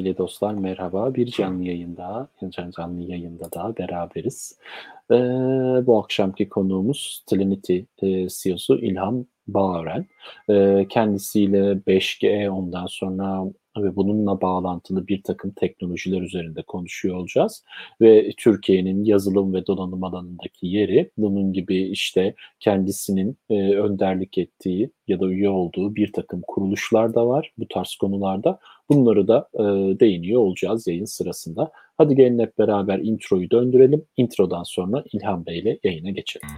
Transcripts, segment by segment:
Sevgili dostlar merhaba. Bir canlı yayında, can- canlı yayında daha beraberiz. Ee, bu akşamki konuğumuz Trinity e, CEO'su İlham Bağören. Ee, kendisiyle 5G ondan sonra ve bununla bağlantılı bir takım teknolojiler üzerinde konuşuyor olacağız. Ve Türkiye'nin yazılım ve donanım alanındaki yeri bunun gibi işte kendisinin e, önderlik ettiği ya da üye olduğu bir takım kuruluşlar da var bu tarz konularda. Bunları da e, değiniyor olacağız yayın sırasında. Hadi gelin hep beraber introyu döndürelim. Introdan sonra İlhan Bey ile yayına geçelim.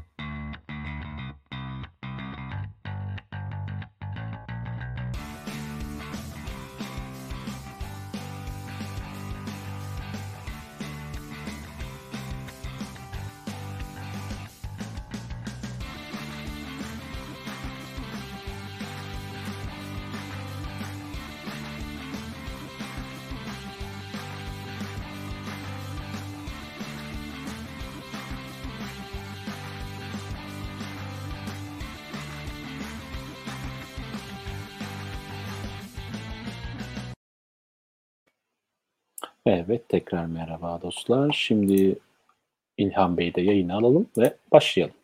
Evet, tekrar merhaba dostlar. Şimdi İlhan Bey'i de yayına alalım ve başlayalım.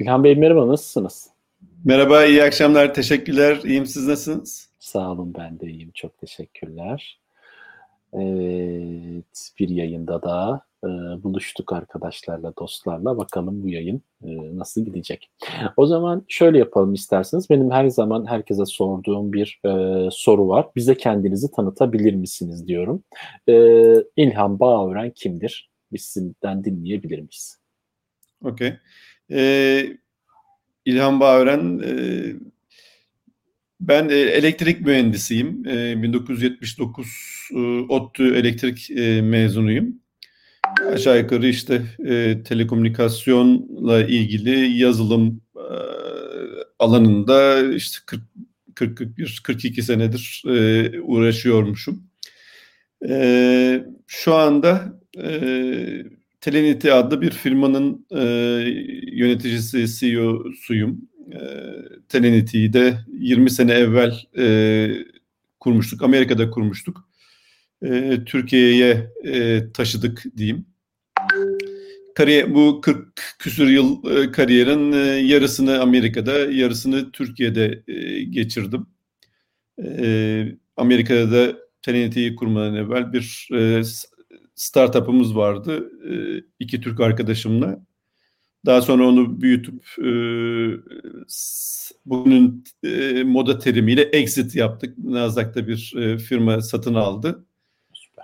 İlhan Bey merhaba, nasılsınız? Merhaba, iyi akşamlar. Teşekkürler. İyiyim, siz nasılsınız? Sağ olun, ben de iyiyim. Çok teşekkürler. Evet, bir yayında daha e, buluştuk arkadaşlarla, dostlarla. Bakalım bu yayın e, nasıl gidecek. O zaman şöyle yapalım isterseniz. Benim her zaman herkese sorduğum bir e, soru var. Bize kendinizi tanıtabilir misiniz diyorum. E, İlhan Bağören kimdir? Biz sizden dinleyebilir miyiz? Okey. Ee, İlhan Bağören, e, ben e, elektrik mühendisiyim. E, 1979 e, ODTÜ elektrik e, mezunuyum. Aşağı yukarı işte e, telekomünikasyonla ilgili yazılım e, alanında işte 40 41 42 senedir e, uğraşıyormuşum. E, şu anda e, Telenity adlı bir firmanın e, yöneticisi, CEO'suyum. E, Telenity'yi de 20 sene evvel e, kurmuştuk. Amerika'da kurmuştuk. E, Türkiye'ye e, taşıdık diyeyim. Kariyer, bu 40 küsur yıl e, kariyerin e, yarısını Amerika'da, yarısını Türkiye'de e, geçirdim. E, Amerika'da da Telenity'yi kurmadan evvel bir e, startup'ımız vardı. E, iki Türk arkadaşımla. Daha sonra onu büyütüp e, bugünün e, moda terimiyle exit yaptık. Nasdaq'ta bir e, firma satın aldı.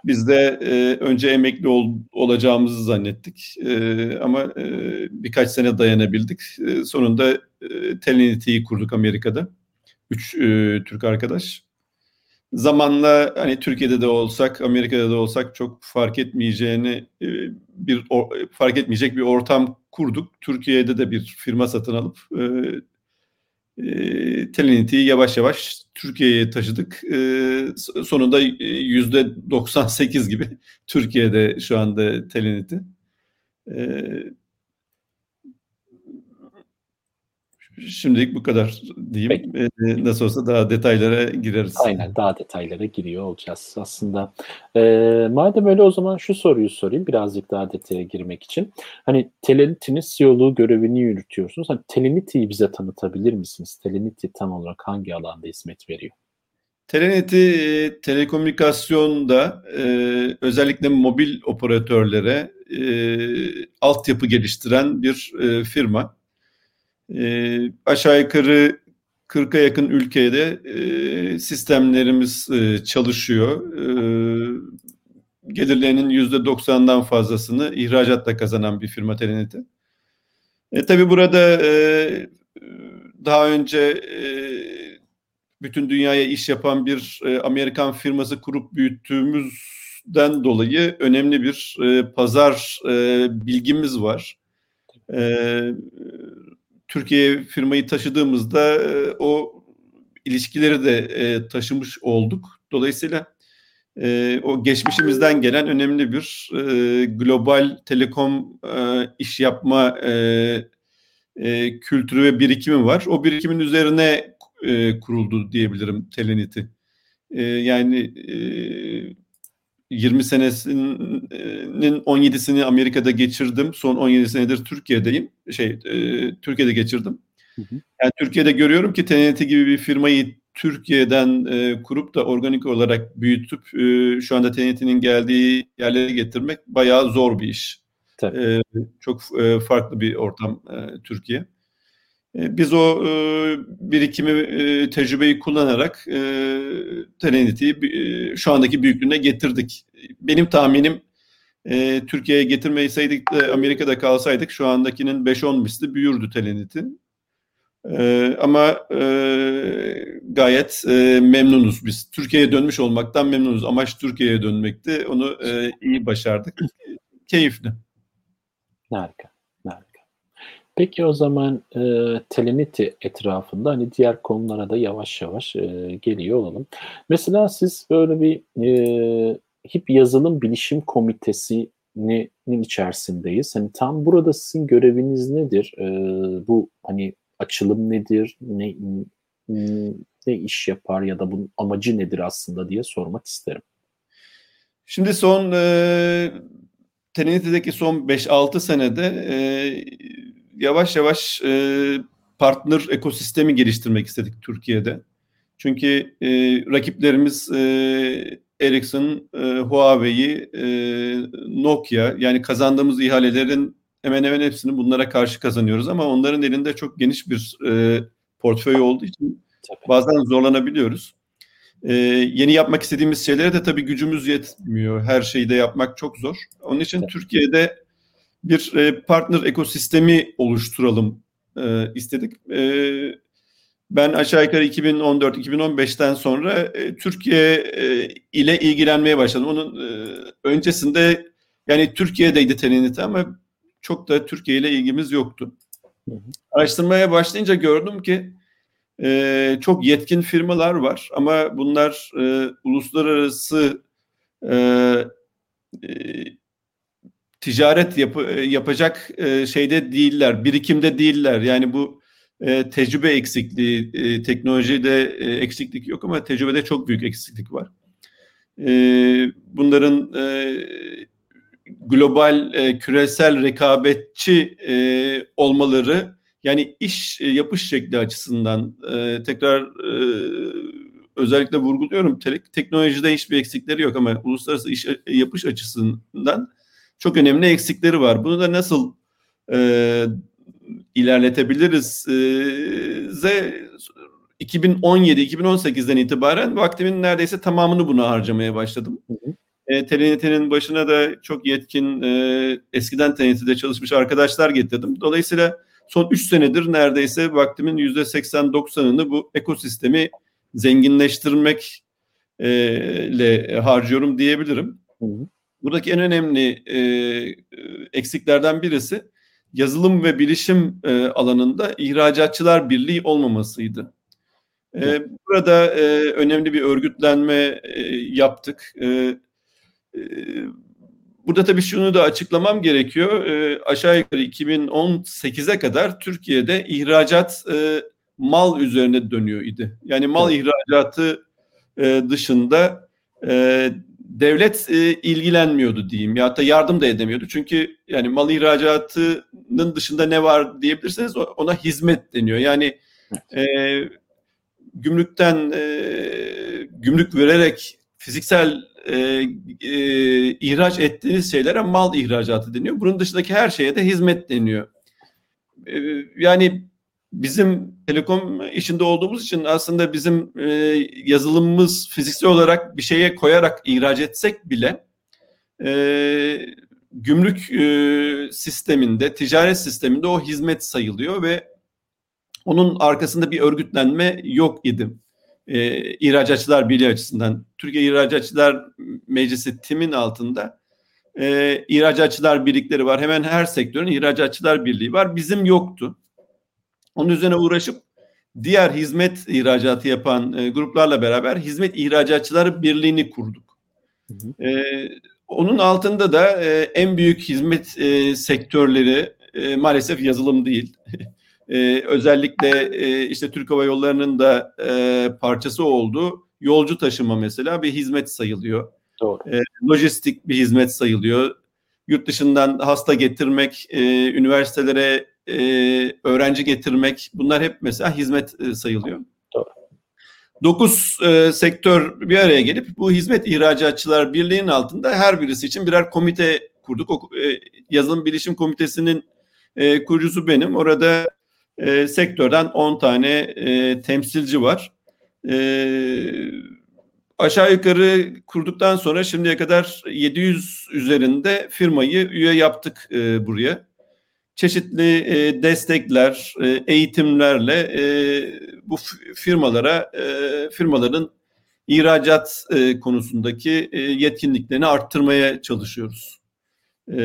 Biz de e, önce emekli ol, olacağımızı zannettik e, ama e, birkaç sene dayanabildik. E, sonunda e, Telenity'yi kurduk Amerika'da. Üç e, Türk arkadaş. Zamanla hani Türkiye'de de olsak, Amerika'da da olsak çok fark etmeyeceğini e, bir o, fark etmeyecek bir ortam kurduk. Türkiye'de de bir firma satın alıp e, e, yavaş yavaş Türkiye'ye taşıdık. E, sonunda yüzde 98 gibi Türkiye'de şu anda Telenity. E, Şimdilik bu kadar diyeyim. Peki. Ee, nasıl olsa daha detaylara gireriz. Aynen daha detaylara giriyor olacağız aslında. Ee, madem öyle o zaman şu soruyu sorayım birazcık daha detaya girmek için. Hani Telenity'nin CEO'luğu görevini yürütüyorsunuz. Hani Telenity'yi bize tanıtabilir misiniz? Telenity tam olarak hangi alanda hizmet veriyor? Telenity e, telekomünikasyonda e, özellikle mobil operatörlere e, altyapı geliştiren bir e, firma. E, aşağı yukarı 40'a yakın ülkede e, sistemlerimiz e, çalışıyor. E, gelirlerinin %90'dan fazlasını ihracatla kazanan bir firma Telenity. E, tabii burada e, daha önce e, bütün dünyaya iş yapan bir e, Amerikan firması kurup büyüttüğümüzden dolayı önemli bir e, pazar e, bilgimiz var. E, Türkiye firmayı taşıdığımızda e, o ilişkileri de e, taşımış olduk. Dolayısıyla e, o geçmişimizden gelen önemli bir global telekom iş yapma kültürü ve birikimi var. O birikimin üzerine kuruldu diyebilirim Telenity. E, yani 20 senesinin 17'sini Amerika'da geçirdim. Son 17 senedir Türkiye'deyim. Şey, e, Türkiye'de geçirdim. Hı hı. Yani Türkiye'de görüyorum ki TNT gibi bir firmayı Türkiye'den e, kurup da organik olarak büyütüp e, şu anda TNT'nin geldiği yerlere getirmek bayağı zor bir iş. E, çok e, farklı bir ortam e, Türkiye. E, biz o e, birikimi, e, tecrübeyi kullanarak e, e, şu andaki büyüklüğüne getirdik. Benim tahminim e, Türkiye'ye getirmeyseydik de Amerika'da kalsaydık şu andakinin 5-10 misli büyürdü TNT'in. Ee, ama e, gayet e, memnunuz biz. Türkiye'ye dönmüş olmaktan memnunuz. Amaç Türkiye'ye dönmekti. Onu e, iyi başardık. Keyifli. Harika. Peki o zaman e, Telenity etrafında hani diğer konulara da yavaş yavaş e, geliyor olalım. Mesela siz böyle bir e, HIP Yazılım Bilişim Komitesi içerisindeyiz. Hani tam burada sizin göreviniz nedir? E, bu hani açılım nedir, ne, ne iş yapar ya da bunun amacı nedir aslında diye sormak isterim. Şimdi son e, Trinity'deki son 5-6 senede e, yavaş yavaş e, partner ekosistemi geliştirmek istedik Türkiye'de. Çünkü e, rakiplerimiz e, Ericsson, e, Huawei, e, Nokia yani kazandığımız ihalelerin hemen hemen hepsini bunlara karşı kazanıyoruz ama onların elinde çok geniş bir e, portföy olduğu için tabii. bazen zorlanabiliyoruz. E, yeni yapmak istediğimiz şeylere de tabii gücümüz yetmiyor. Her şeyi de yapmak çok zor. Onun için. Türkiye'de bir e, partner ekosistemi oluşturalım e, istedik. E, ben aşağı yukarı 2014-2015'ten sonra e, Türkiye e, ile ilgilenmeye başladım. Onun e, öncesinde yani Türkiye'deydi Telenite ama çok da Türkiye ile ilgimiz yoktu. Hı hı. Araştırmaya başlayınca gördüm ki e, çok yetkin firmalar var ama bunlar e, uluslararası e, e, ticaret yap yapacak e, şeyde değiller, birikimde değiller. Yani bu e, tecrübe eksikliği, e, teknolojide e, eksiklik yok ama tecrübede çok büyük eksiklik var. E, bunların e, global e, küresel rekabetçi e, olmaları yani iş e, yapış şekli açısından e, tekrar e, özellikle vurguluyorum te- teknolojide hiçbir eksikleri yok ama uluslararası iş e, yapış açısından çok önemli eksikleri var. Bunu da nasıl e, ilerletebiliriz? E, ze 2017-2018'den itibaren vaktimin neredeyse tamamını buna harcamaya başladım. Hı hı. E, TNT'nin başına da çok yetkin e, eskiden TNT'de çalışmış arkadaşlar getirdim. Dolayısıyla son 3 senedir neredeyse vaktimin %80-90'ını bu ekosistemi zenginleştirmek e, harcıyorum diyebilirim. Hı hı. Buradaki en önemli e, eksiklerden birisi yazılım ve bilişim e, alanında ihracatçılar birliği olmamasıydı. E, burada e, önemli bir örgütlenme e, yaptık. E, ee, burada tabii şunu da açıklamam gerekiyor. E, aşağı yukarı 2018'e kadar Türkiye'de ihracat e, mal üzerine dönüyor idi. Yani mal ihracatı e, dışında e, devlet e, ilgilenmiyordu diyeyim ya da yardım da edemiyordu. Çünkü yani mal ihracatının dışında ne var diyebilirseniz ona hizmet deniyor. Yani e, gümrükten e, gümrük vererek fiziksel e, e, ihraç ettiğiniz şeylere mal ihracatı deniyor. Bunun dışındaki her şeye de hizmet deniyor. E, yani bizim telekom işinde olduğumuz için aslında bizim e, yazılımımız fiziksel olarak bir şeye koyarak ihraç etsek bile e, gümrük e, sisteminde, ticaret sisteminde o hizmet sayılıyor ve onun arkasında bir örgütlenme yok idi e, ihracatçılar birliği açısından. Türkiye İhracatçılar Meclisi TİM'in altında e, ihracatçılar birlikleri var. Hemen her sektörün ihracatçılar birliği var. Bizim yoktu. Onun üzerine uğraşıp diğer hizmet ihracatı yapan e, gruplarla beraber hizmet ihracatçıları birliğini kurduk. Hı hı. E, onun altında da e, en büyük hizmet e, sektörleri e, maalesef yazılım değil. e, özellikle e, işte Türk Hava Yolları'nın da e, parçası olduğu Yolcu taşıma mesela bir hizmet sayılıyor. Doğru. E, lojistik bir hizmet sayılıyor. Yurt dışından hasta getirmek, e, üniversitelere e, öğrenci getirmek bunlar hep mesela hizmet e, sayılıyor. Doğru. Dokuz e, sektör bir araya gelip bu hizmet ihracatçılar birliğinin altında her birisi için birer komite kurduk. O, e, yazılım bilişim komitesinin e, kurucusu benim. Orada e, sektörden 10 tane e, temsilci var. E, aşağı yukarı kurduktan sonra şimdiye kadar 700 üzerinde firmayı üye yaptık e, buraya. Çeşitli e, destekler, e, eğitimlerle e, bu firmalara, e, firmaların ihracat e, konusundaki e, yetkinliklerini arttırmaya çalışıyoruz. E,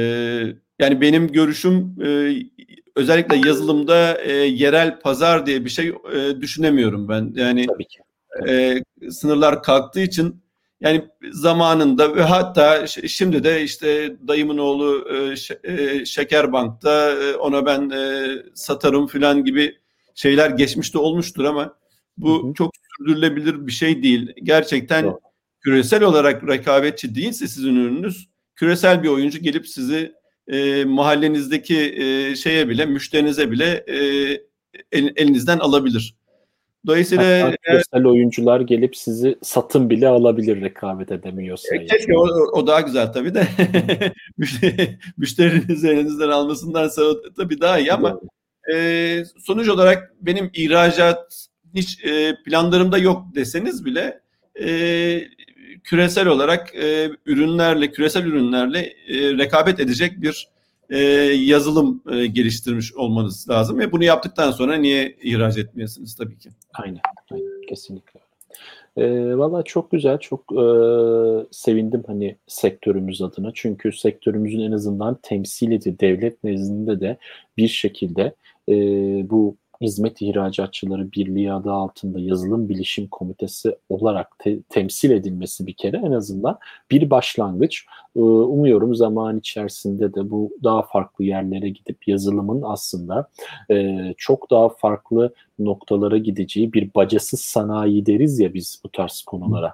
yani benim görüşüm e, özellikle yazılımda e, yerel pazar diye bir şey e, düşünemiyorum ben. Yani e, sınırlar kalktığı için yani zamanında ve hatta şimdi de işte dayımın oğlu e, e, Şekerbank'ta e, ona ben satarım falan gibi şeyler geçmişte olmuştur ama bu hı hı. çok sürdürülebilir bir şey değil. Gerçekten Doğru. küresel olarak rekabetçi değilse sizin ürününüz küresel bir oyuncu gelip sizi e, mahallenizdeki e, şeye bile müşterinize bile e, el, elinizden alabilir. Dolayısıyla küresel oyuncular gelip sizi satın bile alabilir rekabet edemiyorsa. E, keşke o, o daha güzel tabii de. Müşterinin elinizden almasındansa tabii daha iyi ama e, sonuç olarak benim ihracat hiç e, planlarımda yok deseniz bile e, küresel olarak e, ürünlerle, küresel ürünlerle e, rekabet edecek bir e, yazılım e, geliştirmiş olmanız lazım ve bunu yaptıktan sonra niye ihraç etmiyorsunuz tabii ki. Aynen, aynen kesinlikle. E, Valla çok güzel, çok e, sevindim hani sektörümüz adına. Çünkü sektörümüzün en azından temsil edildiği devlet nezdinde de bir şekilde e, bu Hizmet İhracatçıları Birliği adı altında yazılım bilişim komitesi olarak te- temsil edilmesi bir kere en azından bir başlangıç. Ee, umuyorum zaman içerisinde de bu daha farklı yerlere gidip yazılımın aslında e, çok daha farklı noktalara gideceği bir bacasız sanayi deriz ya biz bu tarz konulara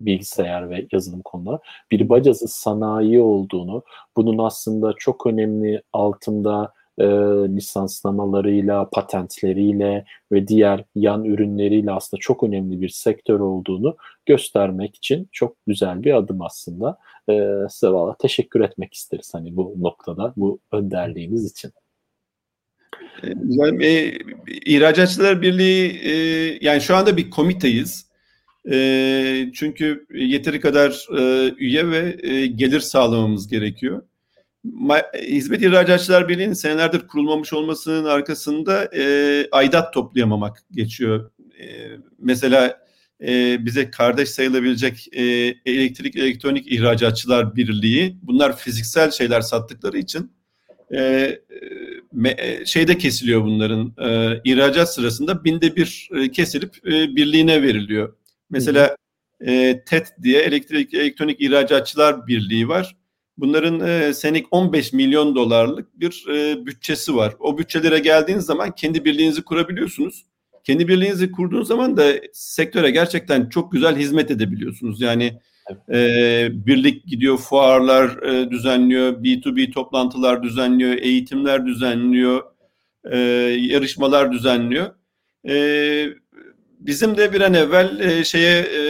bilgisayar ve yazılım konuları bir bacasız sanayi olduğunu, bunun aslında çok önemli altında e, lisanslamalarıyla, patentleriyle ve diğer yan ürünleriyle aslında çok önemli bir sektör olduğunu göstermek için çok güzel bir adım aslında. E, size valla teşekkür etmek isteriz hani bu noktada, bu önderliğiniz için. Güzel. E, İhracatçılar Birliği e, yani şu anda bir komiteyiz. E, çünkü yeteri kadar e, üye ve e, gelir sağlamamız gerekiyor. Hizmet İhracatçılar Birliği'nin senelerdir kurulmamış olmasının arkasında e, aidat toplayamamak geçiyor. E, mesela e, bize kardeş sayılabilecek e, elektrik elektronik ihracatçılar birliği bunlar fiziksel şeyler sattıkları için e, me, e, şeyde kesiliyor bunların e, ihracat sırasında binde bir e, kesilip e, birliğine veriliyor. Mesela e, TET diye elektrik elektronik ihracatçılar birliği var Bunların e, senelik 15 milyon dolarlık bir e, bütçesi var. O bütçelere geldiğiniz zaman kendi birliğinizi kurabiliyorsunuz. Kendi birliğinizi kurduğunuz zaman da sektöre gerçekten çok güzel hizmet edebiliyorsunuz. Yani e, birlik gidiyor, fuarlar e, düzenliyor, B2B toplantılar düzenliyor, eğitimler düzenliyor, e, yarışmalar düzenliyor. E, bizim de bir an evvel e, şeye e,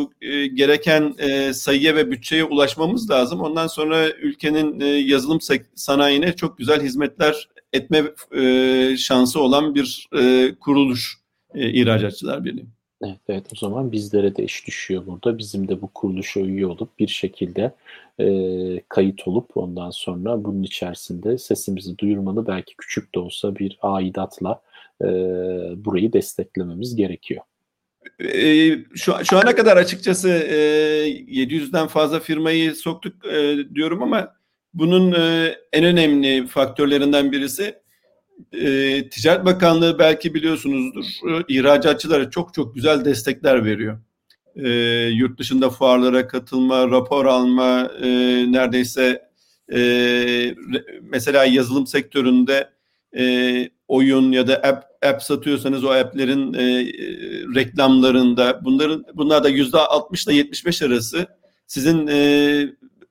bu e, gereken e, sayıya ve bütçeye ulaşmamız lazım. Ondan sonra ülkenin e, yazılım sanayine çok güzel hizmetler etme e, şansı olan bir e, kuruluş e, İhracatçılar Birliği. Evet, evet o zaman bizlere de iş düşüyor burada. Bizim de bu kuruluşa üye olup bir şekilde e, kayıt olup ondan sonra bunun içerisinde sesimizi duyurmalı belki küçük de olsa bir aidatla e, burayı desteklememiz gerekiyor. Ee, şu, şu ana kadar açıkçası e, 700'den fazla firmayı soktuk e, diyorum ama bunun e, en önemli faktörlerinden birisi e, Ticaret Bakanlığı belki biliyorsunuzdur e, ihracatçılara çok çok güzel destekler veriyor. E, yurt dışında fuarlara katılma, rapor alma, e, neredeyse e, mesela yazılım sektöründe e, oyun ya da app, app satıyorsanız o app'lerin e, reklamlarında bunların bunlar da yüzde 60 ile 75 arası sizin e,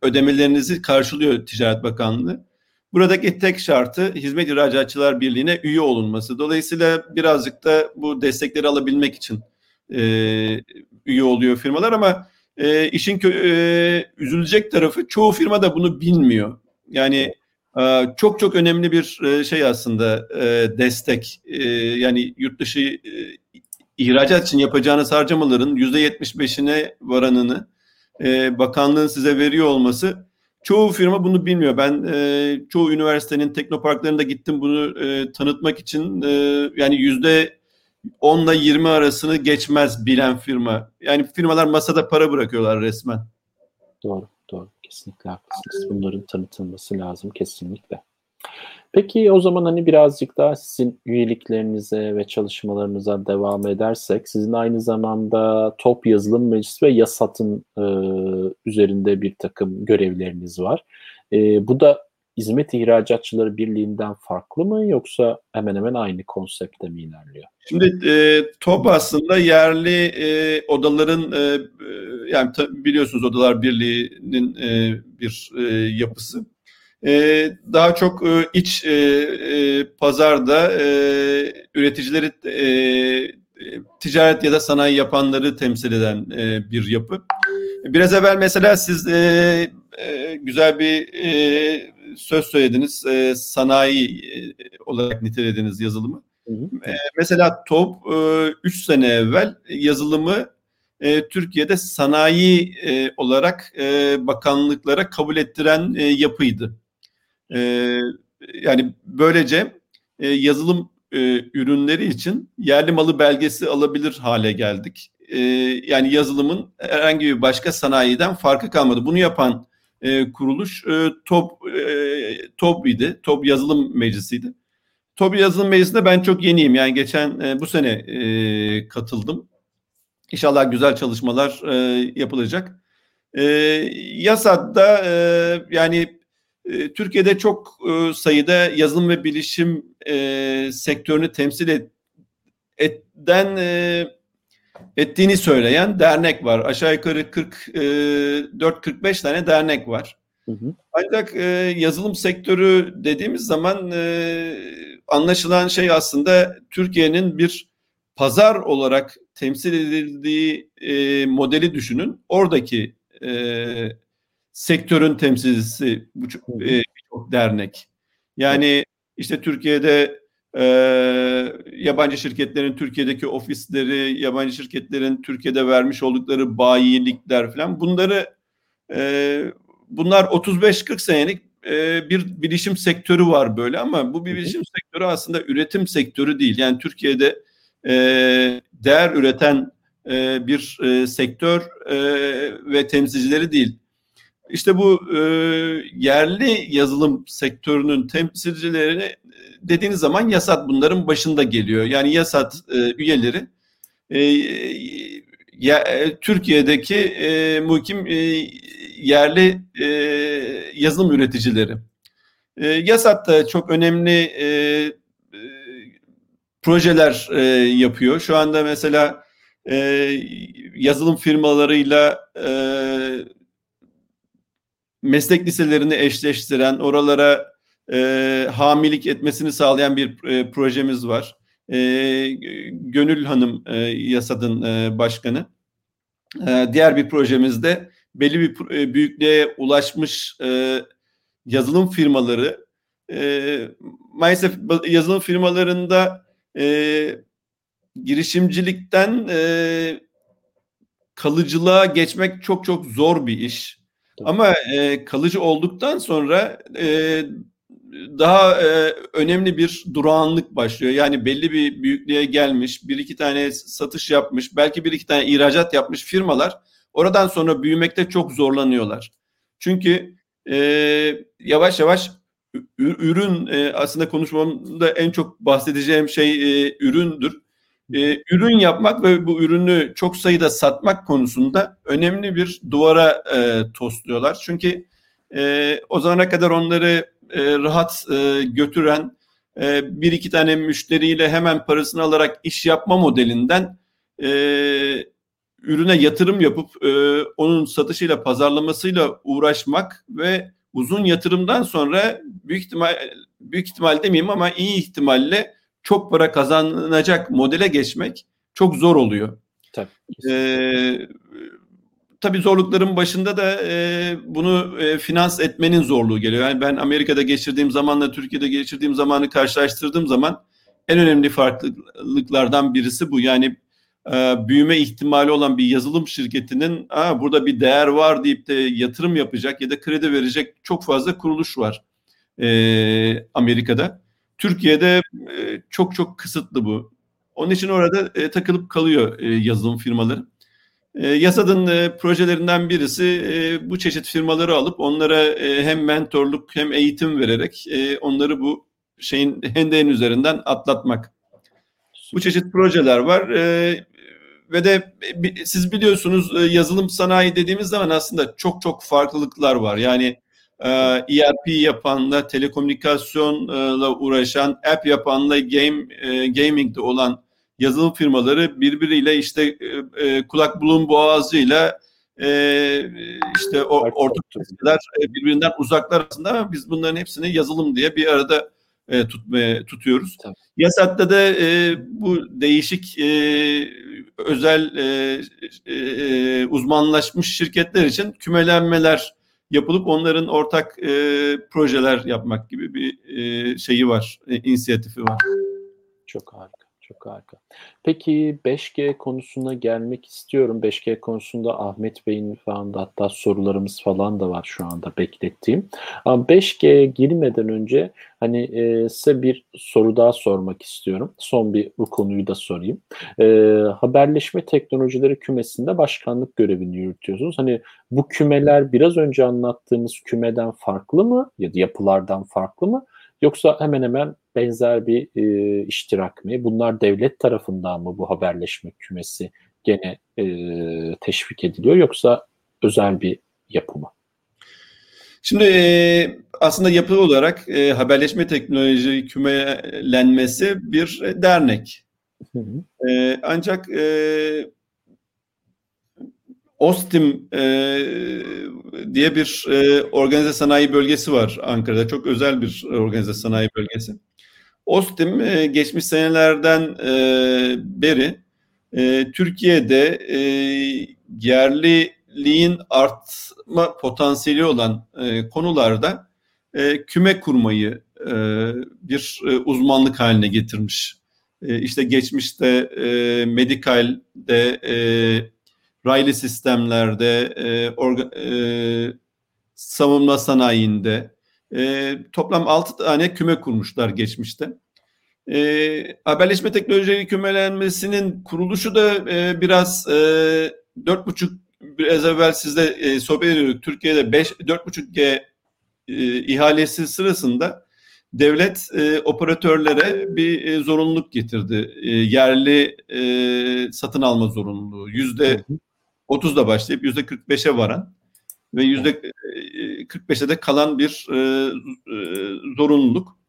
ödemelerinizi karşılıyor Ticaret Bakanlığı. Buradaki tek şartı Hizmet İhracatçılar Birliği'ne üye olunması. Dolayısıyla birazcık da bu destekleri alabilmek için e, üye oluyor firmalar ama e, işin e, üzülecek tarafı çoğu firma da bunu bilmiyor. Yani e, çok çok önemli bir e, şey aslında e, destek. E, yani yurt dışı ihracat için yapacağınız harcamaların yüzde 75'ine varanını bakanlığın size veriyor olması çoğu firma bunu bilmiyor. Ben çoğu üniversitenin teknoparklarında gittim bunu tanıtmak için yani yüzde 10 ile 20 arasını geçmez bilen firma. Yani firmalar masada para bırakıyorlar resmen. Doğru. Kesinlikle haklısınız. Bunların tanıtılması lazım kesinlikle. Peki o zaman hani birazcık daha sizin üyeliklerinize ve çalışmalarınıza devam edersek, sizin aynı zamanda Top Yazılım Meclisi ve Yasat'ın e, üzerinde bir takım görevleriniz var. E, bu da Hizmet İhracatçıları Birliği'nden farklı mı yoksa hemen hemen aynı konsepte mi ilerliyor? Şimdi e, TOP aslında yerli e, odaların e, e yani biliyorsunuz Odalar Birliği'nin e, bir e, yapısı. E, daha çok e, iç e, e, pazarda e, üreticileri e, ticaret ya da sanayi yapanları temsil eden e, bir yapı. Biraz evvel mesela siz e, e, güzel bir e, söz söylediniz. E, sanayi e, olarak nitelediniz yazılımı. Hı hı. E, mesela TOP 3 e, sene evvel yazılımı e, Türkiye'de sanayi e, olarak e, bakanlıklara kabul ettiren e, yapıydı. E, yani böylece e, yazılım e, ürünleri için yerli malı belgesi alabilir hale geldik. E, yani yazılımın herhangi bir başka sanayiden farkı kalmadı. Bunu yapan e, kuruluş e, TOP e, TOP idi. TOP Yazılım Meclisi'ydi. TOP Yazılım Meclisi'nde ben çok yeniyim. Yani geçen e, bu sene e, katıldım. İnşallah güzel çalışmalar e, yapılacak. E, YASAD'da e, yani e, Türkiye'de çok e, sayıda yazılım ve bilişim e, sektörünü temsil et, eden e, ettiğini söyleyen dernek var. Aşağı yukarı 44-45 e, tane dernek var. Hı hı. Ancak e, yazılım sektörü dediğimiz zaman e, anlaşılan şey aslında Türkiye'nin bir pazar olarak temsil edildiği e, modeli düşünün. Oradaki e, sektörün temsilcisi bu e, dernek. Yani işte Türkiye'de e, yabancı şirketlerin Türkiye'deki ofisleri, yabancı şirketlerin Türkiye'de vermiş oldukları bayilikler falan bunları e, bunlar 35-40 senelik e, bir bilişim sektörü var böyle ama bu bir bilişim sektörü aslında üretim sektörü değil. Yani Türkiye'de e, değer üreten e, bir e, sektör e, ve temsilcileri değil. İşte bu e, yerli yazılım sektörünün temsilcilerini dediğiniz zaman YASAT bunların başında geliyor. Yani YASAT e, üyeleri e, ya, e, Türkiye'deki e, muhkim e, yerli e, yazılım üreticileri. E, YASAT da çok önemli e, e, projeler e, yapıyor. Şu anda mesela e, yazılım firmalarıyla e, meslek liselerini eşleştiren, oralara e, hamilik etmesini sağlayan bir e, projemiz var. E, Gönül Hanım e, YASAD'ın e, başkanı. E, diğer bir projemizde belli bir e, büyüklüğe ulaşmış e, yazılım firmaları e, maalesef yazılım firmalarında e, girişimcilikten e, kalıcılığa geçmek çok çok zor bir iş. Ama e, kalıcı olduktan sonra e, daha e, önemli bir durağanlık başlıyor. Yani belli bir büyüklüğe gelmiş, bir iki tane satış yapmış, belki bir iki tane ihracat yapmış firmalar oradan sonra büyümekte çok zorlanıyorlar. Çünkü e, yavaş yavaş ürün e, aslında konuşmamda en çok bahsedeceğim şey e, üründür. E, ürün yapmak ve bu ürünü çok sayıda satmak konusunda önemli bir duvara e, tosluyorlar. Çünkü e, o zamana kadar onları e, rahat e, götüren e, bir iki tane müşteriyle hemen parasını alarak iş yapma modelinden e, ürüne yatırım yapıp e, onun satışıyla pazarlamasıyla uğraşmak ve uzun yatırımdan sonra büyük ihtimal büyük ihtimal demeyeyim ama iyi ihtimalle çok para kazanacak modele geçmek çok zor oluyor. Tabii. Ee, tabii zorlukların başında da e, bunu e, finans etmenin zorluğu geliyor. Yani ben Amerika'da geçirdiğim zamanla Türkiye'de geçirdiğim zamanı karşılaştırdığım zaman en önemli farklılıklardan birisi bu. Yani e, büyüme ihtimali olan bir yazılım şirketinin Aa, burada bir değer var deyip de yatırım yapacak ya da kredi verecek çok fazla kuruluş var e, Amerika'da. Türkiye'de e, çok çok kısıtlı bu. Onun için orada e, takılıp kalıyor e, yazılım firmaları. E, Yasad'ın e, projelerinden birisi e, bu çeşit firmaları alıp onlara e, hem mentorluk hem eğitim vererek e, onları bu şeyin hendeğin üzerinden atlatmak. Bu çeşit projeler var. E, ve de siz biliyorsunuz yazılım sanayi dediğimiz zaman aslında çok çok farklılıklar var. Yani ERP e yapanla, telekomünikasyonla uğraşan, app yapanla, game e, gaming'de olan yazılım firmaları birbiriyle işte kulak burun boğazıyla işte o ortak birbirinden uzaklar arasında ama biz bunların hepsini yazılım diye bir arada tutmaya tutuyoruz. Tabii. Yasat'ta da bu değişik özel e, e, e, uzmanlaşmış şirketler için kümelenmeler yapılıp onların ortak e, projeler yapmak gibi bir e, şeyi var, e, inisiyatifi var. Çok harika. Çok harika. Peki 5G konusuna gelmek istiyorum. 5G konusunda Ahmet Bey'in falan da hatta sorularımız falan da var şu anda beklettiğim. Ama 5G'ye girmeden önce hani e, size bir soru daha sormak istiyorum. Son bir bu konuyu da sorayım. E, haberleşme teknolojileri kümesinde başkanlık görevini yürütüyorsunuz. Hani bu kümeler biraz önce anlattığımız kümeden farklı mı ya da yapılardan farklı mı? Yoksa hemen hemen benzer bir e, iştirak mı? Bunlar devlet tarafından mı bu haberleşme kümesi gene e, teşvik ediliyor yoksa özel bir yapı mı? Şimdi e, aslında yapı olarak e, haberleşme teknoloji kümelenmesi bir e, dernek. Hı hı. E, ancak e, Ostim e, diye bir e, organize sanayi bölgesi var Ankara'da. Çok özel bir organize sanayi bölgesi. Ostim e, geçmiş senelerden e, beri e, Türkiye'de e, yerliliğin artma potansiyeli olan e, konularda e, küme kurmayı e, bir e, uzmanlık haline getirmiş. E, işte geçmişte e, medikalde e, raylı sistemlerde, e, orga, e, savunma sanayinde e, toplam 6 tane küme kurmuşlar geçmişte. E, haberleşme teknolojileri kümelenmesinin kuruluşu da e, biraz e, 4,5 biraz evvel sizde e, sohbet ediyorduk. Türkiye'de 5 4,5G e, ihalesi sırasında devlet e, operatörlere bir e, zorunluluk getirdi. E, yerli e, satın alma zorunluluğu. Yüzde 30'da başlayıp yüzde 45'e varan ve yüzde 45'e e, de kalan bir e, e, zorunluluk.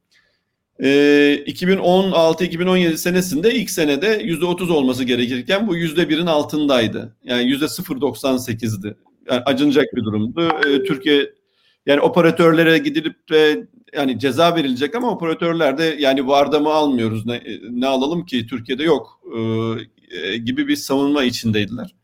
2016-2017 senesinde ilk senede yüzde 30 olması gerekirken bu yüzde birin altındaydı. Yani yüzde 0.98'di. Yani acınacak bir durumdu. Türkiye yani operatörlere gidilip de yani ceza verilecek ama operatörler de yani varda mı almıyoruz ne, ne alalım ki Türkiye'de yok e, gibi bir savunma içindeydiler.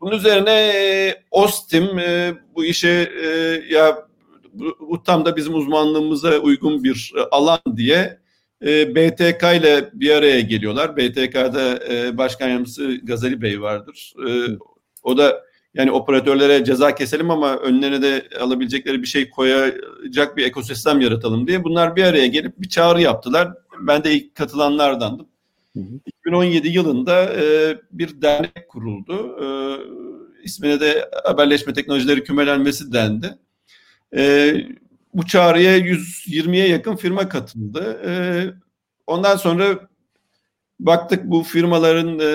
Bunun üzerine e, Ostim e, bu işe e, ya bu, tam da bizim uzmanlığımıza uygun bir e, alan diye e, BTK ile bir araya geliyorlar. BTK'da e, Başkan Yardımcısı Gazali Bey vardır. E, o da yani operatörlere ceza keselim ama önlerine de alabilecekleri bir şey koyacak bir ekosistem yaratalım diye bunlar bir araya gelip bir çağrı yaptılar. Ben de ilk katılanlardandım. Hı hı. 2017 yılında e, bir dernek kuruldu. E, ismine de haberleşme teknolojileri kümelenmesi dendi. E, bu çağrıya 120'ye yakın firma katıldı. E, ondan sonra baktık bu firmaların e,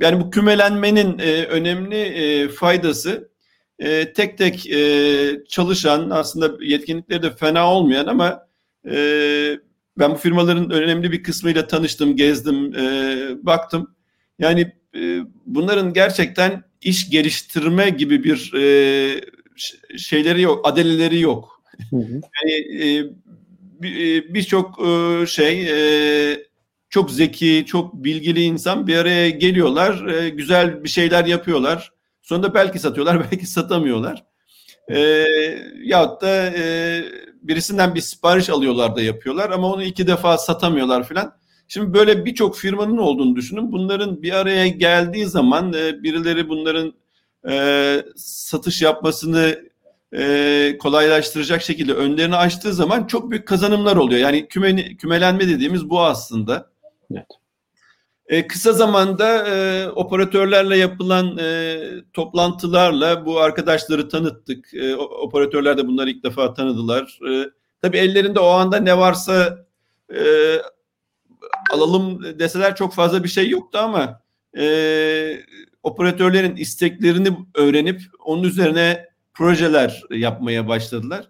yani bu kümelenmenin e, önemli e, faydası e, tek tek e, çalışan aslında yetkinlikleri de fena olmayan ama e, ben bu firmaların önemli bir kısmıyla tanıştım, gezdim, e, baktım. Yani e, bunların gerçekten iş geliştirme gibi bir e, şeyleri yok, adeleleri yok. Hı hı. Yani e, e birçok e, şey e, çok zeki, çok bilgili insan bir araya geliyorlar, e, güzel bir şeyler yapıyorlar. Sonunda belki satıyorlar, belki satamıyorlar. E, yahut da e, birisinden bir sipariş alıyorlar da yapıyorlar ama onu iki defa satamıyorlar filan. Şimdi böyle birçok firmanın olduğunu düşünün. Bunların bir araya geldiği zaman e, birileri bunların e, satış yapmasını e, kolaylaştıracak şekilde önlerini açtığı zaman çok büyük kazanımlar oluyor. Yani küme, kümelenme dediğimiz bu aslında. Evet. E, kısa zamanda e, operatörlerle yapılan e, toplantılarla bu arkadaşları tanıttık. E, operatörler de bunları ilk defa tanıdılar. E, tabii ellerinde o anda ne varsa e, alalım deseler çok fazla bir şey yoktu ama e, operatörlerin isteklerini öğrenip onun üzerine projeler yapmaya başladılar.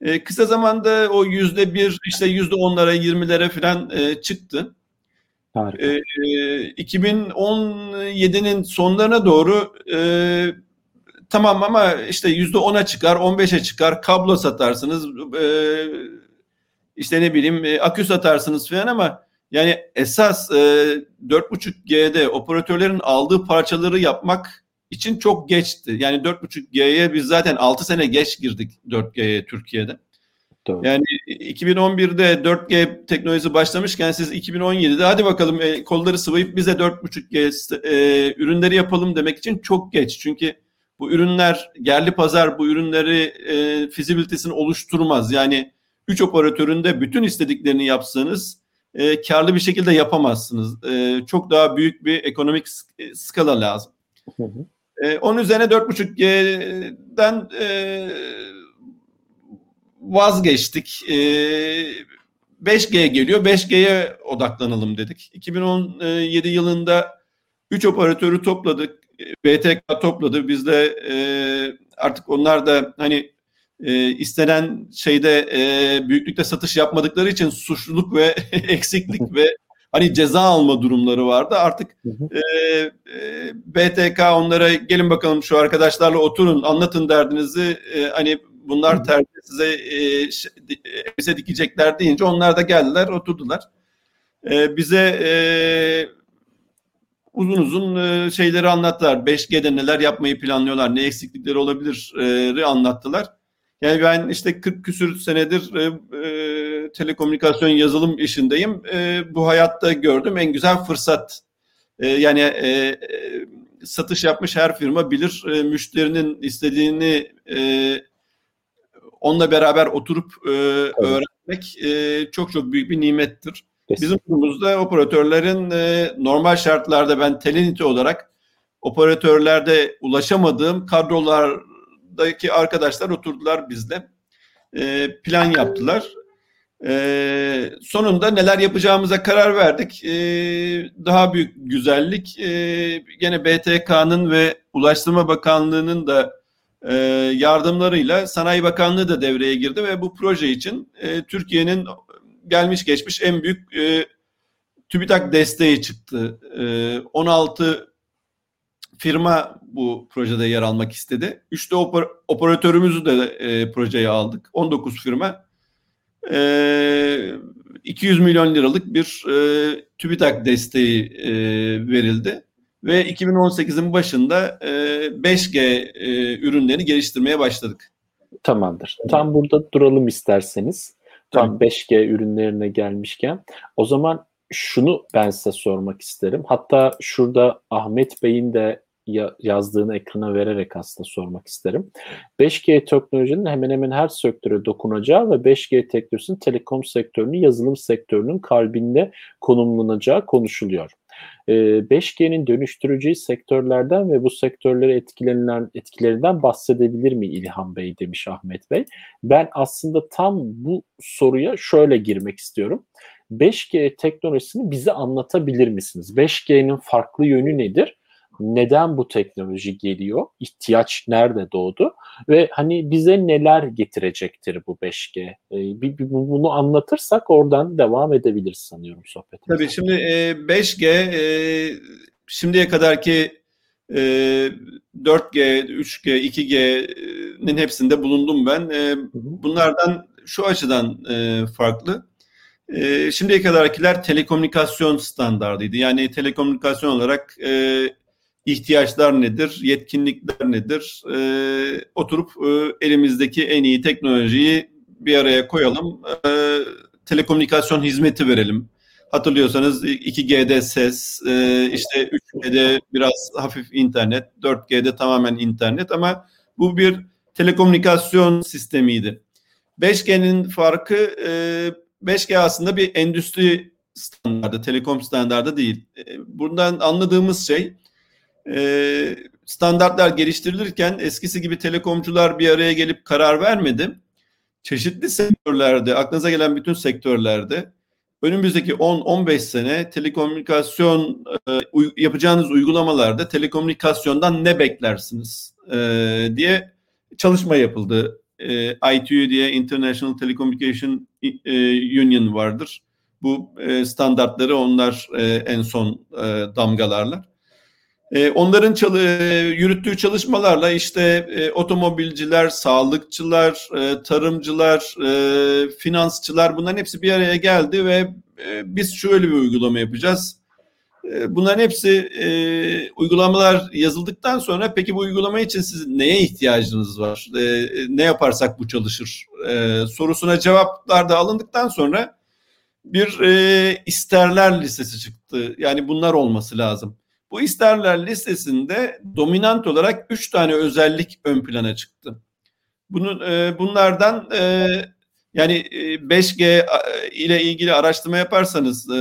E, kısa zamanda o yüzde bir işte yüzde onlara yirmilere falan e, çıktı. Harika. E, 2017'nin sonlarına doğru e, tamam ama işte yüzde ona çıkar, 15'e çıkar, kablo satarsınız, e, işte ne bileyim e, akü satarsınız falan ama yani esas e, 4.5G'de operatörlerin aldığı parçaları yapmak için çok geçti. Yani 4.5G'ye biz zaten 6 sene geç girdik 4G'ye Türkiye'de. Doğru. Yani 2011'de 4G teknolojisi başlamışken siz 2017'de hadi bakalım e, kolları sıvayıp bize 4.5G e, ürünleri yapalım demek için çok geç. Çünkü bu ürünler yerli pazar bu ürünleri e, fizibilitesini oluşturmaz. Yani 3 operatöründe bütün istediklerini yapsanız e, karlı bir şekilde yapamazsınız. E, çok daha büyük bir ekonomik e, skala lazım. Hı hı. E, onun üzerine 4.5G'den e, vazgeçtik. E, 5G geliyor. 5G'ye odaklanalım dedik. 2017 yılında 3 operatörü topladık. BTK topladı. Biz de e, artık onlar da hani e, istenen şeyde e, büyüklükte satış yapmadıkları için suçluluk ve eksiklik ve hani ceza alma durumları vardı. Artık e, e, BTK onlara gelin bakalım şu arkadaşlarla oturun anlatın derdinizi e, hani bunlar tercih size e, bize dikecekler deyince onlar da geldiler oturdular. E, bize e, uzun uzun e, şeyleri anlattılar. 5G'de neler yapmayı planlıyorlar, ne eksiklikleri olabilir e, anlattılar. Yani ben işte 40 küsür senedir e, e, telekomünikasyon yazılım işindeyim. E, bu hayatta gördüm en güzel fırsat. E, yani e, e, satış yapmış her firma bilir e, müşterinin istediğini e, onunla beraber oturup e, öğrenmek e, çok çok büyük bir nimettir. Kesinlikle. Bizim durumumuzda operatörlerin e, normal şartlarda ben Telenity olarak operatörlerde ulaşamadığım kadrolar daki arkadaşlar oturdular bizle. E, plan yaptılar. E, sonunda neler yapacağımıza karar verdik. E, daha büyük güzellik e, gene BTK'nın ve Ulaştırma Bakanlığı'nın da yardımlarıyla Sanayi Bakanlığı da devreye girdi ve bu proje için e, Türkiye'nin gelmiş geçmiş en büyük e, TÜBİTAK desteği çıktı. E, 16 firma bu projede yer almak istedi. Üçte oper, operatörümüzü de e, projeye aldık. 19 firma. E, 200 milyon liralık bir e, TÜBİTAK desteği e, verildi. Ve 2018'in başında e, 5G e, ürünlerini geliştirmeye başladık. Tamamdır. Tam burada duralım isterseniz. Tam tamam. 5G ürünlerine gelmişken. O zaman şunu ben size sormak isterim. Hatta şurada Ahmet Bey'in de yazdığını ekrana vererek aslında sormak isterim. 5G teknolojinin hemen hemen her sektöre dokunacağı ve 5G teknolojisinin telekom sektörünün, yazılım sektörünün kalbinde konumlanacağı konuşuluyor. 5G'nin ee, dönüştüreceği sektörlerden ve bu sektörlere etkilenilen etkilerinden bahsedebilir mi İlhan Bey demiş Ahmet Bey. Ben aslında tam bu soruya şöyle girmek istiyorum. 5G teknolojisini bize anlatabilir misiniz? 5G'nin farklı yönü nedir? Neden bu teknoloji geliyor? İhtiyaç nerede doğdu? Ve hani bize neler getirecektir bu 5G? E, bir, bunu anlatırsak oradan devam edebiliriz sanıyorum sohbetimize. Tabii şimdi e, 5G e, şimdiye kadarki e, 4G, 3G, 2G'nin hepsinde bulundum ben. E, bunlardan şu açıdan e, farklı. E, şimdiye kadarkiler telekomünikasyon standartıydı. Yani telekomünikasyon olarak e, ihtiyaçlar nedir, yetkinlikler nedir? E, oturup e, elimizdeki en iyi teknolojiyi bir araya koyalım, e, telekomünikasyon hizmeti verelim. Hatırlıyorsanız 2G'de ses, e, işte 3G'de biraz hafif internet, 4G'de tamamen internet ama bu bir telekomünikasyon sistemiydi. 5G'nin farkı e, 5G aslında bir endüstri standardı, telekom standardı değil. E, bundan anladığımız şey e, standartlar geliştirilirken eskisi gibi telekomcular bir araya gelip karar vermedi. Çeşitli sektörlerde, aklınıza gelen bütün sektörlerde önümüzdeki 10-15 sene telekomünikasyon e, yapacağınız uygulamalarda telekomünikasyondan ne beklersiniz e, diye çalışma yapıldı. E, ITU diye International Telecommunication Union vardır. Bu standartları onlar en son e, damgalarlar. E, onların çalı, e, yürüttüğü çalışmalarla işte e, otomobilciler, sağlıkçılar, e, tarımcılar, e, finansçılar bunların hepsi bir araya geldi ve e, biz şöyle bir uygulama yapacağız. E, bunların hepsi e, uygulamalar yazıldıktan sonra peki bu uygulama için sizin neye ihtiyacınız var? E, ne yaparsak bu çalışır? E, sorusuna cevaplar da alındıktan sonra bir e, isterler listesi çıktı. Yani bunlar olması lazım. Bu isterler listesinde dominant olarak üç tane özellik ön plana çıktı. Bunun e, bunlardan e, yani 5G e, ile ilgili araştırma yaparsanız e,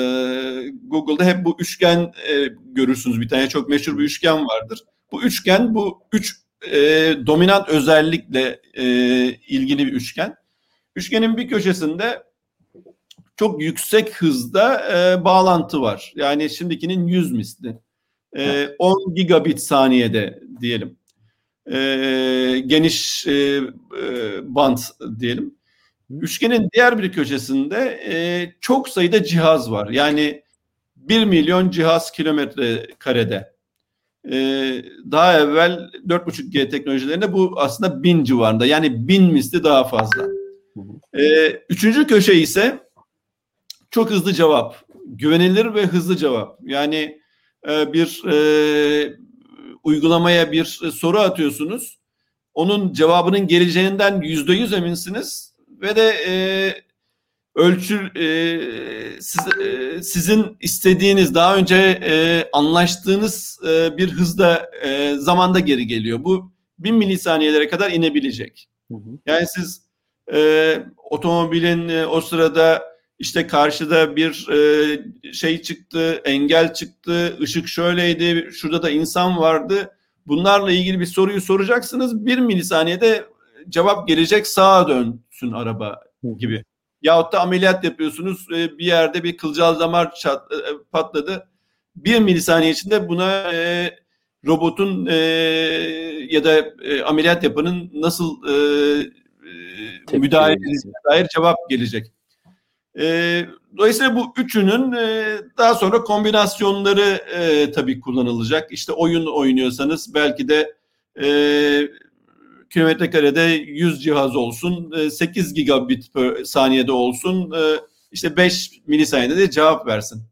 Google'da hep bu üçgen e, görürsünüz. Bir tane çok meşhur bir üçgen vardır. Bu üçgen bu üç e, dominant özellikle e, ilgili bir üçgen. Üçgenin bir köşesinde çok yüksek hızda e, bağlantı var. Yani şimdikinin 100 misli. E, 10 gigabit saniyede diyelim. E, geniş e, e, band diyelim. Üçgenin diğer bir köşesinde e, çok sayıda cihaz var. Yani 1 milyon cihaz kilometre karede. E, daha evvel 4.5G teknolojilerinde bu aslında bin civarında. Yani bin misli daha fazla. E, üçüncü köşe ise çok hızlı cevap. Güvenilir ve hızlı cevap. Yani e, bir e, uygulamaya bir soru atıyorsunuz. Onun cevabının geleceğinden yüzde yüz eminsiniz ve de e, ölçü e, siz, e, sizin istediğiniz daha önce e, anlaştığınız e, bir hızda e, zamanda geri geliyor. Bu bin milisaniyelere kadar inebilecek. Hı hı. Yani siz e, otomobilin e, o sırada işte karşıda bir e, şey çıktı, engel çıktı, ışık şöyleydi, şurada da insan vardı. Bunlarla ilgili bir soruyu soracaksınız. Bir milisaniyede cevap gelecek sağa dönsün araba gibi. Yahut da ameliyat yapıyorsunuz e, bir yerde bir kılcal damar çat, e, patladı. Bir milisaniye içinde buna e, robotun e, ya da e, ameliyat yapanın nasıl e, e, müdahale edildiğine dair cevap gelecek. E, dolayısıyla bu üçünün e, daha sonra kombinasyonları e, tabii kullanılacak. İşte oyun oynuyorsanız belki de e, kilometre karede 100 cihaz olsun, e, 8 gigabit per saniyede olsun, e, işte 5 milisaniyede de cevap versin.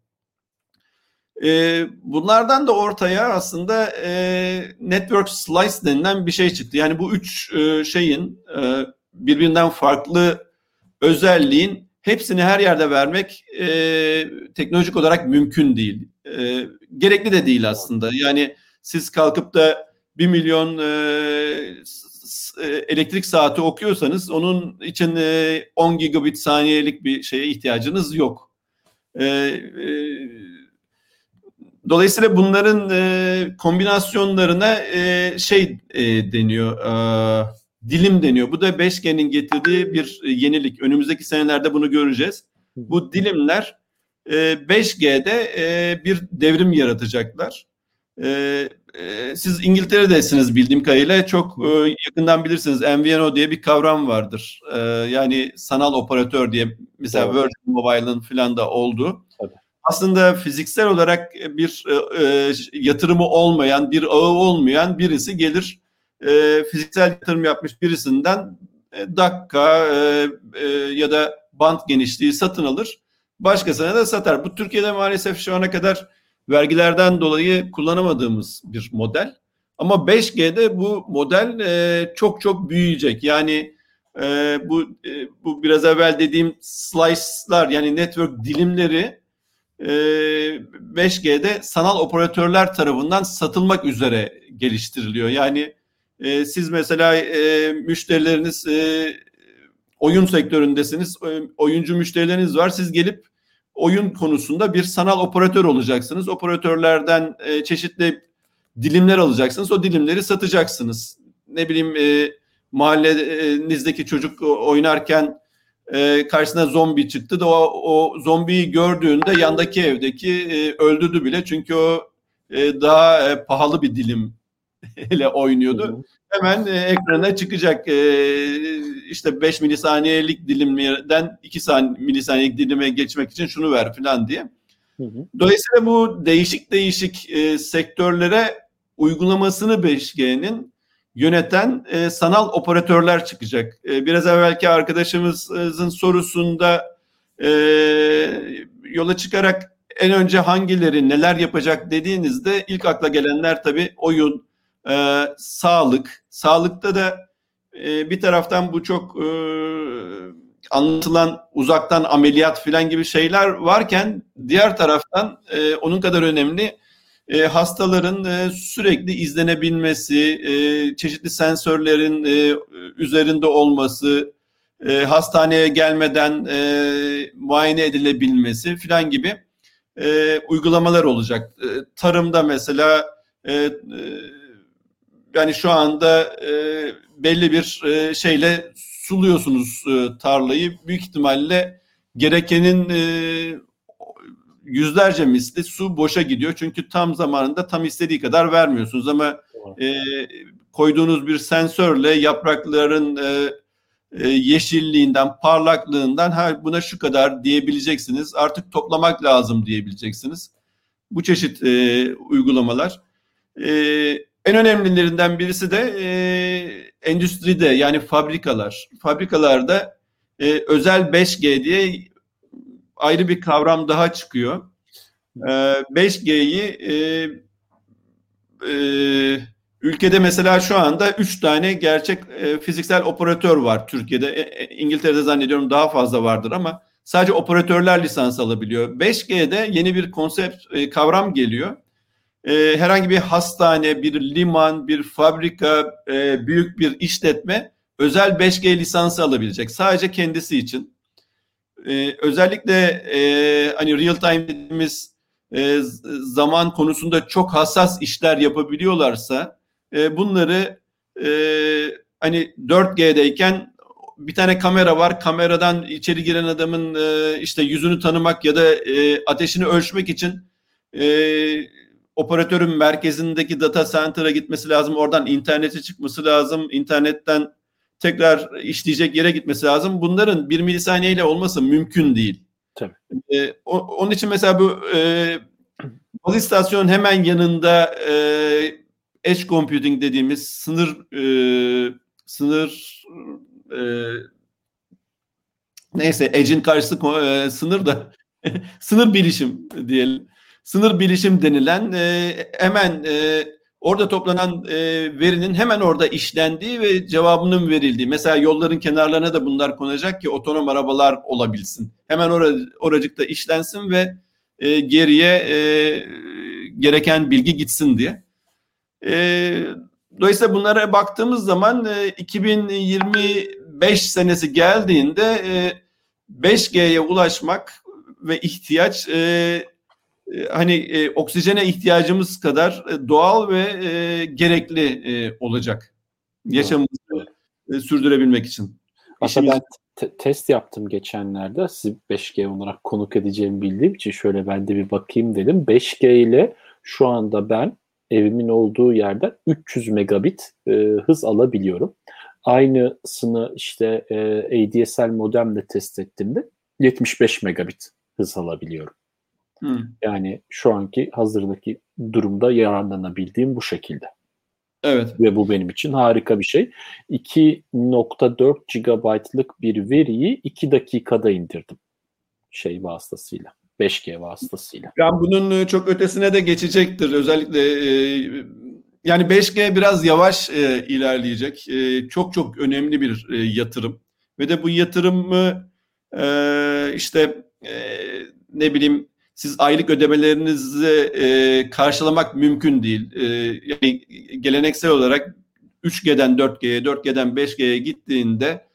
E, bunlardan da ortaya aslında e, network slice denilen bir şey çıktı. Yani bu üç e, şeyin e, birbirinden farklı özelliğin hepsini her yerde vermek e, teknolojik olarak mümkün değil. E, gerekli de değil aslında. Yani siz kalkıp da bir milyon e, e, elektrik saati okuyorsanız onun için e, 10 gigabit saniyelik bir şeye ihtiyacınız yok. E, e, dolayısıyla bunların e, kombinasyonlarına e, şey e, deniyor. E, dilim deniyor. Bu da 5G'nin getirdiği bir e, yenilik. Önümüzdeki senelerde bunu göreceğiz. Bu dilimler 5G'de e, e, bir devrim yaratacaklar. siz İngiltere'desiniz bildiğim kadarıyla çok yakından bilirsiniz. MVNO diye bir kavram vardır. Yani sanal operatör diye mesela evet. Virgin Mobile'ın falan da oldu. Tabii. Aslında fiziksel olarak bir yatırımı olmayan, bir ağı olmayan birisi gelir e, fiziksel yatırım yapmış birisinden e, dakika e, e, ya da bant genişliği satın alır. Başkasına da satar. Bu Türkiye'de maalesef şu ana kadar vergilerden dolayı kullanamadığımız bir model. Ama 5G'de bu model e, çok çok büyüyecek. Yani e, bu e, bu biraz evvel dediğim slice'lar yani network dilimleri e, 5G'de sanal operatörler tarafından satılmak üzere geliştiriliyor. Yani e, siz mesela e, müşterileriniz e, oyun sektöründesiniz, e, oyuncu müşterileriniz var. Siz gelip oyun konusunda bir sanal operatör olacaksınız. Operatörlerden e, çeşitli dilimler alacaksınız. O dilimleri satacaksınız. Ne bileyim e, mahallenizdeki çocuk oynarken e, karşısına zombi çıktı da o, o zombiyi gördüğünde yandaki evdeki e, öldürdü bile. Çünkü o e, daha e, pahalı bir dilim ile oynuyordu. Hemen e, ekrana çıkacak. E, işte 5 milisaniyelik dilimden 2 milisaniyelik dilime geçmek için şunu ver falan diye. Dolayısıyla bu değişik değişik e, sektörlere uygulamasını 5G'nin yöneten e, sanal operatörler çıkacak. E, biraz evvelki arkadaşımızın sorusunda e, yola çıkarak en önce hangileri neler yapacak dediğinizde ilk akla gelenler tabii oyun, e, sağlık. Sağlıkta da e, bir taraftan bu çok e, anlatılan uzaktan ameliyat filan gibi şeyler varken diğer taraftan e, onun kadar önemli e, hastaların e, sürekli izlenebilmesi, e, çeşitli sensörlerin e, üzerinde olması, e, hastaneye gelmeden e, muayene edilebilmesi filan gibi e, uygulamalar olacak. E, tarımda mesela e, e, yani şu anda e, belli bir e, şeyle suluyorsunuz e, tarlayı. Büyük ihtimalle gerekenin e, yüzlerce misli su boşa gidiyor. Çünkü tam zamanında tam istediği kadar vermiyorsunuz ama e, koyduğunuz bir sensörle yaprakların e, e, yeşilliğinden, parlaklığından ha buna şu kadar diyebileceksiniz. Artık toplamak lazım diyebileceksiniz. Bu çeşit e, uygulamalar. E, en önemlilerinden birisi de e, endüstride yani fabrikalar. Fabrikalarda e, özel 5G diye ayrı bir kavram daha çıkıyor. E, 5G'yi e, e, ülkede mesela şu anda 3 tane gerçek e, fiziksel operatör var Türkiye'de. E, e, İngiltere'de zannediyorum daha fazla vardır ama sadece operatörler lisans alabiliyor. 5G'de yeni bir konsept e, kavram geliyor e, herhangi bir hastane, bir liman, bir fabrika, e, büyük bir işletme özel 5G lisansı alabilecek. Sadece kendisi için. E, özellikle e, hani real time dediğimiz e, zaman konusunda çok hassas işler yapabiliyorlarsa e, bunları e, hani 4G'deyken bir tane kamera var. Kameradan içeri giren adamın e, işte yüzünü tanımak ya da e, ateşini ölçmek için e, operatörün merkezindeki data center'a gitmesi lazım. Oradan internete çıkması lazım. İnternetten tekrar işleyecek yere gitmesi lazım. Bunların bir milisaniyeyle olması mümkün değil. Tabii. Ee, o, onun için mesela bu e, baz istasyonun hemen yanında e, edge computing dediğimiz sınır e, sınır e, neyse edge'in karşısı e, sınır da sınır bilişim diyelim sınır bilişim denilen e, hemen e, orada toplanan e, verinin hemen orada işlendiği ve cevabının verildiği. Mesela yolların kenarlarına da bunlar konacak ki otonom arabalar olabilsin. Hemen or oracıkta işlensin ve e, geriye e, gereken bilgi gitsin diye. E, dolayısıyla bunlara baktığımız zaman e, 2025 senesi geldiğinde e, 5G'ye ulaşmak ve ihtiyaç e, hani e, oksijene ihtiyacımız kadar e, doğal ve e, gerekli e, olacak yaşamımızı e, sürdürebilmek için. Aslında ben te- test yaptım geçenlerde. Sizi 5G olarak konuk edeceğimi bildiğim için şöyle ben de bir bakayım dedim. 5G ile şu anda ben evimin olduğu yerden 300 megabit e, hız alabiliyorum. Aynısını işte e, ADSL modemle test ettiğimde 75 megabit hız alabiliyorum. Yani şu anki hazırdaki durumda yararlanabildiğim bu şekilde. Evet. Ve bu benim için harika bir şey. 2.4 GB'lık bir veriyi 2 dakikada indirdim. Şey vasıtasıyla. 5G vasıtasıyla. Yani bunun e, çok ötesine de geçecektir. Özellikle e, yani 5G biraz yavaş e, ilerleyecek. E, çok çok önemli bir e, yatırım. Ve de bu yatırımı e, işte e, ne bileyim siz aylık ödemelerinizi e, karşılamak mümkün değil. E, yani geleneksel olarak 3G'den 4G'ye, 4G'den 5G'ye gittiğinde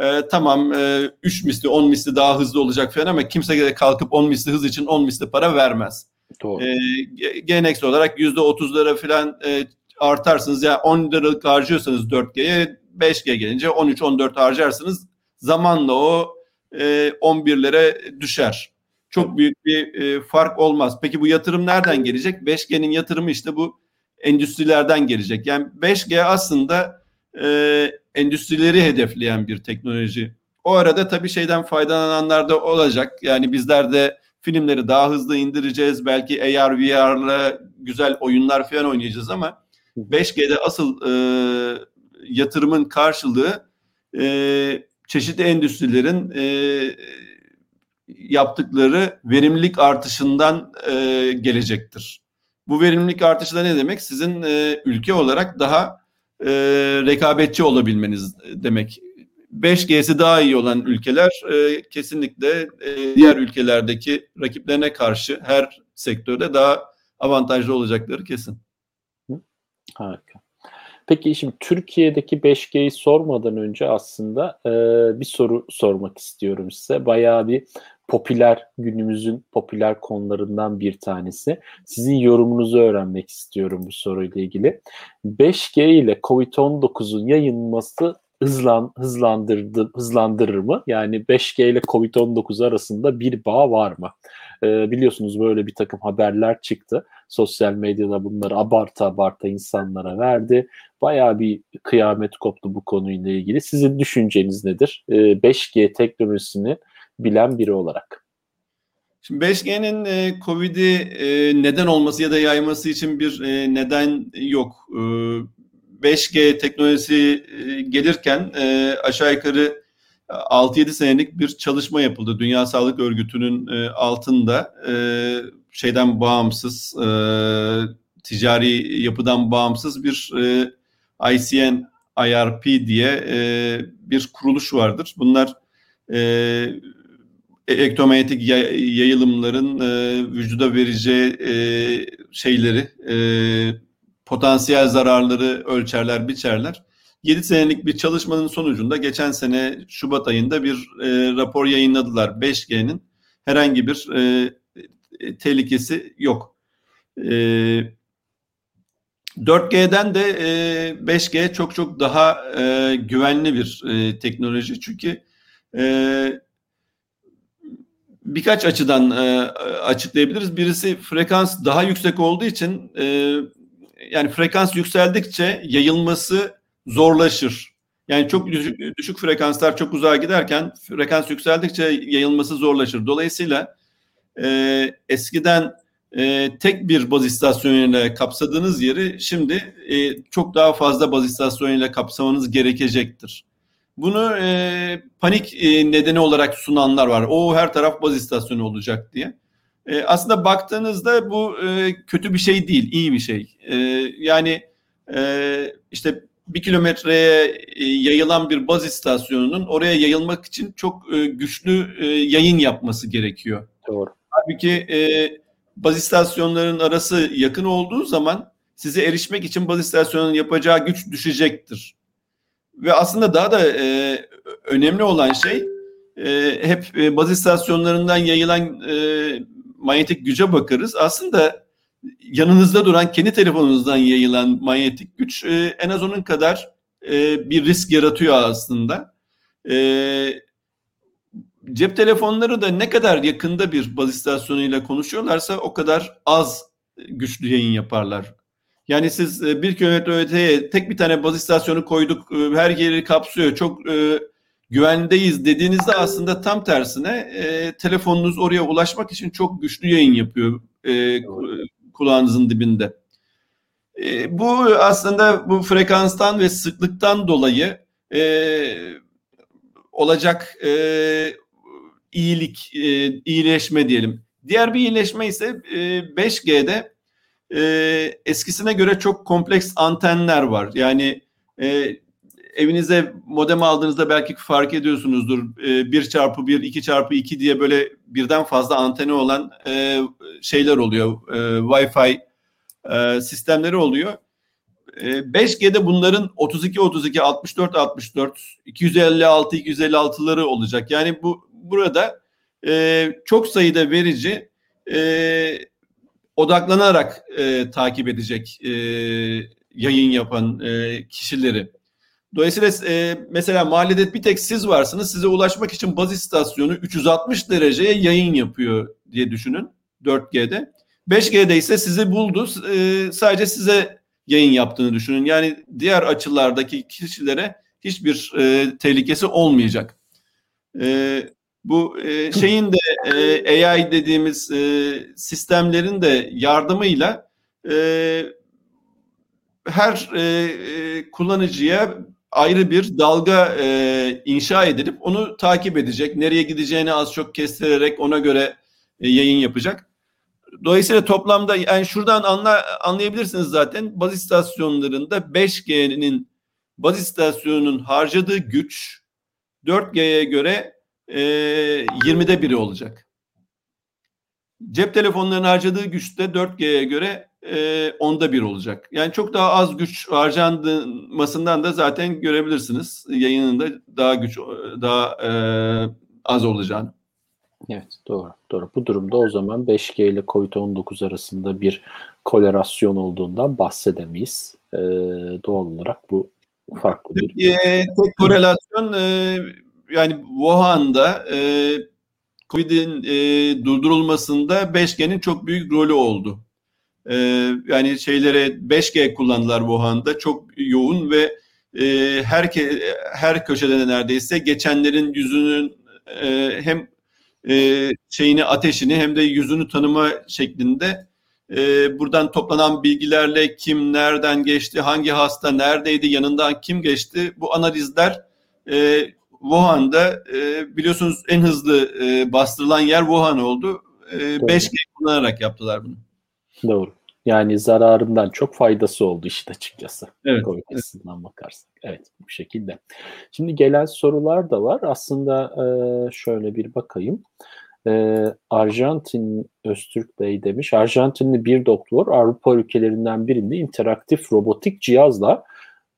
e, tamam e, 3 misli 10 misli daha hızlı olacak falan ama kimse de kalkıp 10 misli hız için 10 misli para vermez. Doğru. E, geleneksel olarak %30'lara falan e, artarsınız. Yani 10 liralık harcıyorsanız 4G'ye 5G gelince 13-14 harcarsınız. Zamanla o e, 11'lere düşer. Çok büyük bir e, fark olmaz. Peki bu yatırım nereden gelecek? 5G'nin yatırımı işte bu endüstrilerden gelecek. Yani 5G aslında e, endüstrileri hedefleyen bir teknoloji. O arada tabii şeyden faydalananlar da olacak. Yani bizler de filmleri daha hızlı indireceğiz. Belki AR, VR'la güzel oyunlar falan oynayacağız ama 5G'de asıl e, yatırımın karşılığı e, çeşitli endüstrilerin e, yaptıkları verimlilik artışından e, gelecektir. Bu verimlilik artışı da ne demek? Sizin e, ülke olarak daha e, rekabetçi olabilmeniz demek. 5G'si daha iyi olan ülkeler e, kesinlikle e, diğer ülkelerdeki rakiplerine karşı her sektörde daha avantajlı olacakları kesin. Harika. Peki şimdi Türkiye'deki 5G'yi sormadan önce aslında e, bir soru sormak istiyorum size. Bayağı bir popüler günümüzün popüler konularından bir tanesi. Sizin yorumunuzu öğrenmek istiyorum bu soruyla ilgili. 5G ile COVID-19'un yayılması hızlan hızlandırdı hızlandırır mı? Yani 5G ile COVID-19 arasında bir bağ var mı? Ee, biliyorsunuz böyle bir takım haberler çıktı. Sosyal medyada bunları abarta abarta insanlara verdi. Bayağı bir kıyamet koptu bu konuyla ilgili. Sizin düşünceniz nedir? Ee, 5G teknolojisini bilen biri olarak. Şimdi 5G'nin e, Covid'i e, neden olması ya da yayması için bir e, neden yok. E, 5G teknolojisi e, gelirken e, aşağı yukarı 6-7 senelik bir çalışma yapıldı. Dünya Sağlık Örgütü'nün e, altında e, şeyden bağımsız, e, ticari yapıdan bağımsız bir e, ICN IRP diye e, bir kuruluş vardır. Bunlar e, elektromanyetik yayılımların e, vücuda vereceği e, şeyleri, e, potansiyel zararları ölçerler, biçerler. 7 senelik bir çalışmanın sonucunda geçen sene Şubat ayında bir e, rapor yayınladılar. 5G'nin herhangi bir e, tehlikesi yok. E, 4G'den de e, 5G çok çok daha e, güvenli bir e, teknoloji. Çünkü e, birkaç açıdan e, açıklayabiliriz. Birisi frekans daha yüksek olduğu için e, yani frekans yükseldikçe yayılması zorlaşır. Yani çok düşük, düşük frekanslar çok uzağa giderken frekans yükseldikçe yayılması zorlaşır. Dolayısıyla e, eskiden e, tek bir baz istasyonuyla kapsadığınız yeri şimdi e, çok daha fazla baz istasyonuyla kapsamanız gerekecektir. Bunu e, panik e, nedeni olarak sunanlar var. O her taraf baz istasyonu olacak diye. E, aslında baktığınızda bu e, kötü bir şey değil, iyi bir şey. E, yani e, işte bir kilometreye e, yayılan bir baz istasyonunun oraya yayılmak için çok e, güçlü e, yayın yapması gerekiyor. Doğru. Halbuki e, baz istasyonların arası yakın olduğu zaman size erişmek için baz istasyonunun yapacağı güç düşecektir. Ve aslında daha da e, önemli olan şey e, hep e, baz istasyonlarından yayılan e, manyetik güce bakarız. Aslında yanınızda duran kendi telefonunuzdan yayılan manyetik güç e, en az onun kadar e, bir risk yaratıyor aslında. E, cep telefonları da ne kadar yakında bir baz istasyonuyla konuşuyorlarsa o kadar az güçlü yayın yaparlar. Yani siz e, bir kilometre öteye tek bir tane baz istasyonu koyduk, e, her yeri kapsıyor, çok e, güvendeyiz dediğinizde aslında tam tersine telefonunuz oraya ulaşmak için çok güçlü yayın yapıyor kulağınızın dibinde. Bu aslında bu frekanstan ve sıklıktan dolayı olacak iyilik, iyileşme diyelim. Diğer bir iyileşme ise e, 5G'de e, eskisine göre çok kompleks antenler var. Yani e, evinize modem aldığınızda belki fark ediyorsunuzdur. E, 1 çarpı 1, 2 çarpı 2 diye böyle birden fazla anteni olan e, şeyler oluyor. E, Wi-Fi e, sistemleri oluyor. 5G'de bunların 32 32 64 64 256 256'ları olacak. Yani bu burada e, çok sayıda verici e, odaklanarak e, takip edecek e, yayın yapan e, kişileri. Dolayısıyla e, mesela mahallede bir tek siz varsınız. Size ulaşmak için baz istasyonu 360 dereceye yayın yapıyor diye düşünün 4G'de. 5G'de ise sizi buldu. E, sadece size yayın yaptığını düşünün. Yani diğer açılardaki kişilere hiçbir e, tehlikesi olmayacak. E, bu e, şeyin de e, AI dediğimiz e, sistemlerin de yardımıyla e, her e, e, kullanıcıya ayrı bir dalga e, inşa edilip onu takip edecek. Nereye gideceğini az çok kestirerek ona göre e, yayın yapacak. Dolayısıyla toplamda yani şuradan anla, anlayabilirsiniz zaten baz istasyonlarında 5G'nin baz istasyonunun harcadığı güç 4G'ye göre e, 20'de biri olacak. Cep telefonlarının harcadığı güç de 4G'ye göre e, onda bir olacak. Yani çok daha az güç harcanmasından da zaten görebilirsiniz yayının da daha güç daha e, az olacağını. Evet doğru doğru. Bu durumda o zaman 5G ile COVID-19 arasında bir kolerasyon olduğundan bahsedemeyiz. Ee, doğal olarak bu farklı bir. E, tek korelasyon e, yani Wuhan'da e, COVID'in e, durdurulmasında 5G'nin çok büyük rolü oldu. E, yani şeylere 5G kullandılar Wuhan'da çok yoğun ve e, her her köşede neredeyse geçenlerin yüzünün e, hem e, şeyini ateşini hem de yüzünü tanıma şeklinde e, buradan toplanan bilgilerle kim nereden geçti, hangi hasta neredeydi, yanından kim geçti bu analizler e, Wuhan'da e, biliyorsunuz en hızlı e, bastırılan yer Wuhan oldu. E, 5G kullanarak yaptılar bunu. Doğru. Yani zararından çok faydası oldu işte açıkçası. Evet. Covid açısından bakarsak. Evet bu şekilde. Şimdi gelen sorular da var. Aslında e, şöyle bir bakayım. E, Arjantin Öztürk Bey demiş. Arjantinli bir doktor Avrupa ülkelerinden birinde interaktif robotik cihazla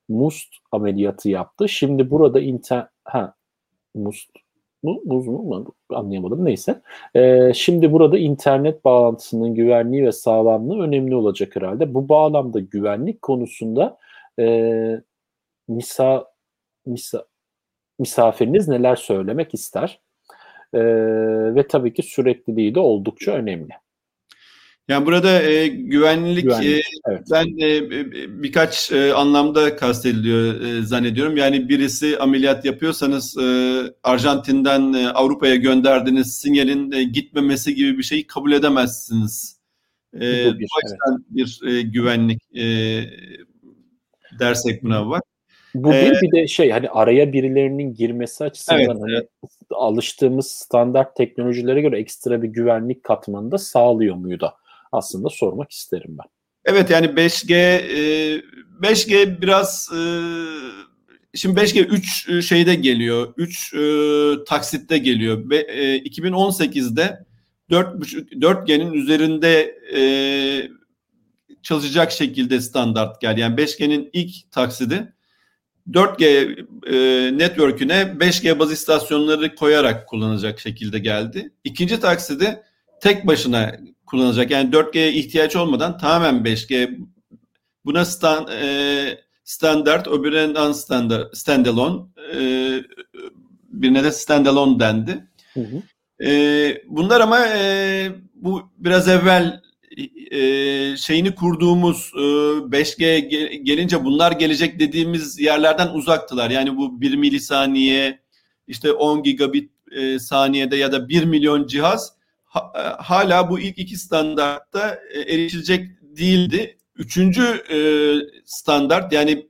must ameliyatı yaptı. Şimdi burada inter ha must mu, muz mu anlayamadım neyse. Ee, şimdi burada internet bağlantısının güvenliği ve sağlamlığı önemli olacak herhalde. Bu bağlamda güvenlik konusunda e, misa, misa, misafiriniz neler söylemek ister? E, ve tabii ki sürekliliği de oldukça önemli. Yani burada e, güvenlik, güvenlik e, evet. ben e, birkaç e, anlamda kastediliyor e, zannediyorum. Yani birisi ameliyat yapıyorsanız e, Arjantin'den e, Avrupa'ya gönderdiğiniz sinyalin e, gitmemesi gibi bir şeyi kabul edemezsiniz. E, bu bir, o evet. bir e, güvenlik e, dersek buna var. Bu bir, ee, bir de şey hani araya birilerinin girmesi açısından evet, hani evet. alıştığımız standart teknolojilere göre ekstra bir güvenlik katmanı da sağlıyor muydu? Aslında sormak isterim ben. Evet yani 5G 5G e, biraz e, şimdi 5G 3 şeyde geliyor. 3 e, taksitte geliyor. 2018'de 4.5 4G'nin üzerinde çalışacak şekilde standart geldi. Yani 5G'nin ilk taksidi 4G e, network'üne 5G baz istasyonları koyarak kullanacak şekilde geldi. İkinci taksidi tek başına kullanacak. Yani 4G'ye ihtiyaç olmadan tamamen 5G buna stand, e, standart öbüründen standard, standalone e, birine de standalone dendi. Hı hı. E, bunlar ama e, bu biraz evvel e, şeyini kurduğumuz e, 5G gelince bunlar gelecek dediğimiz yerlerden uzaktılar. Yani bu 1 milisaniye işte 10 gigabit e, saniyede ya da 1 milyon cihaz ha, hala bu ilk iki standartta e, erişilecek değildi. Üçüncü e, standart yani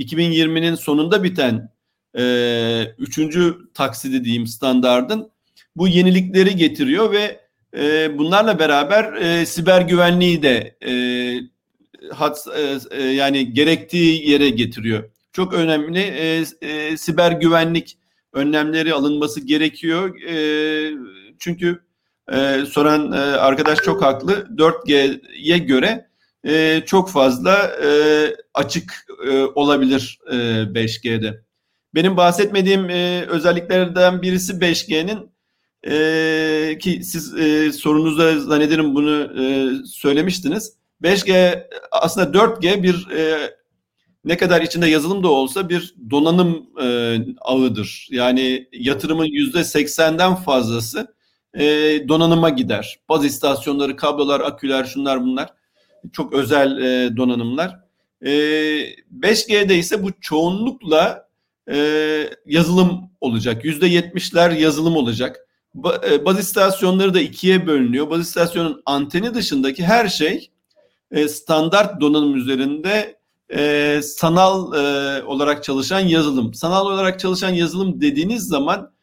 2020'nin sonunda biten e, üçüncü taksidi diyeyim standardın bu yenilikleri getiriyor ve e, bunlarla beraber e, siber güvenliği de e, e, e, yani gerektiği yere getiriyor. Çok önemli e, e, siber güvenlik önlemleri alınması gerekiyor. E, çünkü e, soran e, arkadaş çok haklı. 4G'ye göre e, çok fazla e, açık e, olabilir e, 5G'de. Benim bahsetmediğim e, özelliklerden birisi 5G'nin e, ki siz e, sorunuzda zannederim bunu e, söylemiştiniz. 5G aslında 4G bir e, ne kadar içinde yazılım da olsa bir donanım e, ağıdır. Yani yatırımın yüzde 80'den fazlası e, donanıma gider. Baz istasyonları, kablolar, aküler, şunlar bunlar çok özel e, donanımlar. E, 5G'de ise bu çoğunlukla e, yazılım olacak. Yüzde yetmişler yazılım olacak. E, baz istasyonları da ikiye bölünüyor. Baz istasyonun anteni dışındaki her şey e, standart donanım üzerinde e, sanal olarak çalışan yazılım. Sanal olarak çalışan yazılım dediğiniz zaman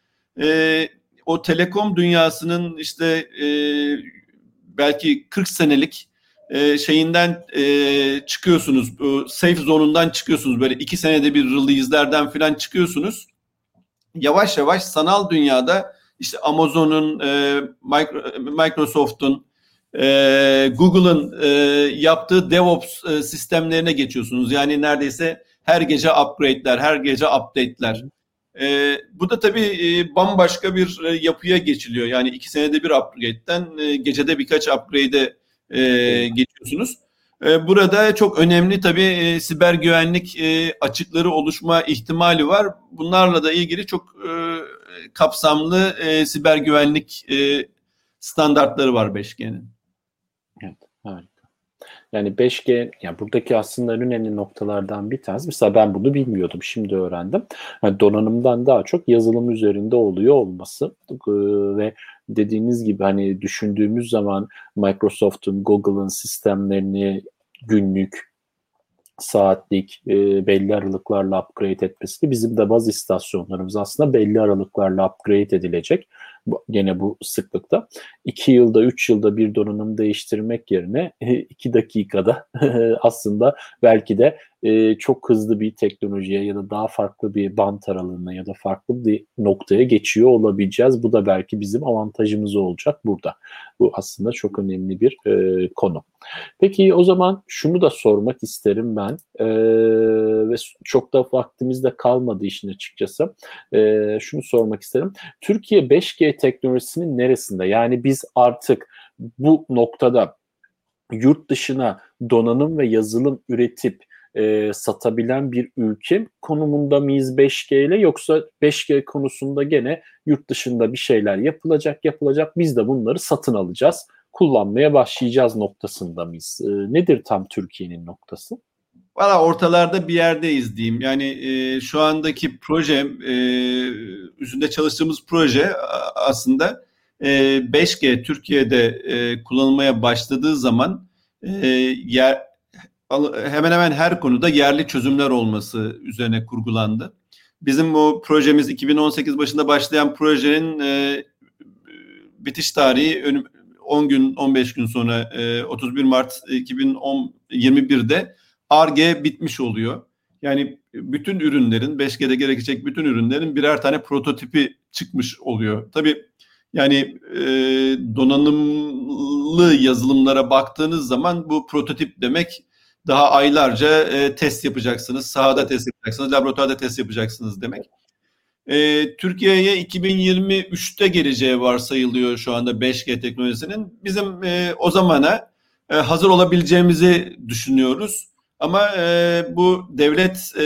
o telekom dünyasının işte belki 40 senelik şeyinden çıkıyorsunuz. Bu safe zone'undan çıkıyorsunuz. Böyle iki senede bir release'lerden falan çıkıyorsunuz. Yavaş yavaş sanal dünyada işte Amazon'un, e, Microsoft'un, e, Google'ın e, yaptığı DevOps e, sistemlerine geçiyorsunuz. Yani neredeyse her gece upgrade'ler, her gece update'ler. E, bu da tabii e, bambaşka bir e, yapıya geçiliyor. Yani iki senede bir upgrade'den e, gecede birkaç upgrade'e e, geçiyorsunuz. E, burada çok önemli tabii e, siber güvenlik e, açıkları oluşma ihtimali var. Bunlarla da ilgili çok e, kapsamlı e, siber güvenlik e, standartları var 5G'nin. Yani 5G, yani buradaki aslında önemli noktalardan bir tanesi. Mesela ben bunu bilmiyordum, şimdi öğrendim. Yani donanımdan daha çok yazılım üzerinde oluyor olması ee, ve dediğiniz gibi hani düşündüğümüz zaman Microsoft'un, Google'ın sistemlerini günlük saatlik e, belli aralıklarla upgrade etmesi bizim de baz istasyonlarımız aslında belli aralıklarla upgrade edilecek. Gene bu sıklıkta. 2 yılda, 3 yılda bir donanım değiştirmek yerine 2 dakikada aslında belki de e, çok hızlı bir teknolojiye ya da daha farklı bir bant aralığına ya da farklı bir noktaya geçiyor olabileceğiz. Bu da belki bizim avantajımız olacak burada. Bu aslında çok önemli bir e, konu. Peki o zaman şunu da sormak isterim ben e, ve çok da vaktimiz de kalmadı işin açıkçası. E, şunu sormak isterim. Türkiye 5G teknolojisinin neresinde? Yani biz artık bu noktada yurt dışına donanım ve yazılım üretip e, satabilen bir ülke konumunda mıyız 5G ile yoksa 5G konusunda gene yurt dışında bir şeyler yapılacak yapılacak biz de bunları satın alacağız kullanmaya başlayacağız noktasında mıyız? E, nedir tam Türkiye'nin noktası? Valla ortalarda bir yerdeyiz diyeyim. Yani e, şu andaki proje, e, üzerinde çalıştığımız proje aslında e, 5G Türkiye'de e, kullanılmaya başladığı zaman e, yer, hemen hemen her konuda yerli çözümler olması üzerine kurgulandı. Bizim bu projemiz 2018 başında başlayan projenin e, bitiş tarihi 10 gün 15 gün sonra 31 Mart 2021'de ARGE bitmiş oluyor. Yani bütün ürünlerin 5G'de gerekecek bütün ürünlerin birer tane prototipi çıkmış oluyor. Tabii yani e, donanımlı yazılımlara baktığınız zaman bu prototip demek daha aylarca e, test yapacaksınız. Sahada test yapacaksınız, laboratuvarda test yapacaksınız demek. E, Türkiye'ye 2023'te geleceği varsayılıyor şu anda 5G teknolojisinin. Bizim e, o zamana e, hazır olabileceğimizi düşünüyoruz. Ama e, bu devlet e,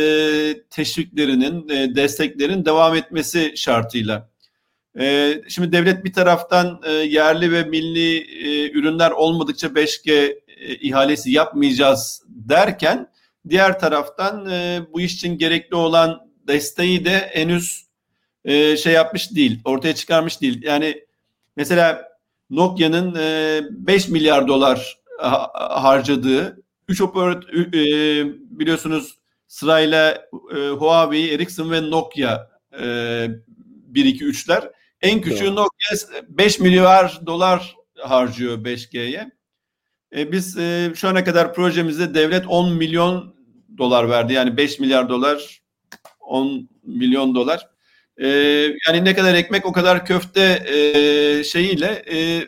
teşviklerinin, e, desteklerin devam etmesi şartıyla. E, şimdi devlet bir taraftan e, yerli ve milli e, ürünler olmadıkça 5G e, ihalesi yapmayacağız derken diğer taraftan e, bu iş için gerekli olan desteği de henüz e, şey yapmış değil, ortaya çıkarmış değil. Yani mesela Nokia'nın e, 5 milyar dolar ha, harcadığı 3 operatör e, biliyorsunuz sırayla e, Huawei, Ericsson ve Nokia e, 1 2 3'ler. En küçüğü evet. Nokia 5 milyar dolar harcıyor 5G'ye. E, biz e, şu ana kadar projemizde devlet 10 milyon dolar verdi. Yani 5 milyar dolar 10 milyon dolar. E, yani ne kadar ekmek o kadar köfte e, şeyiyle e,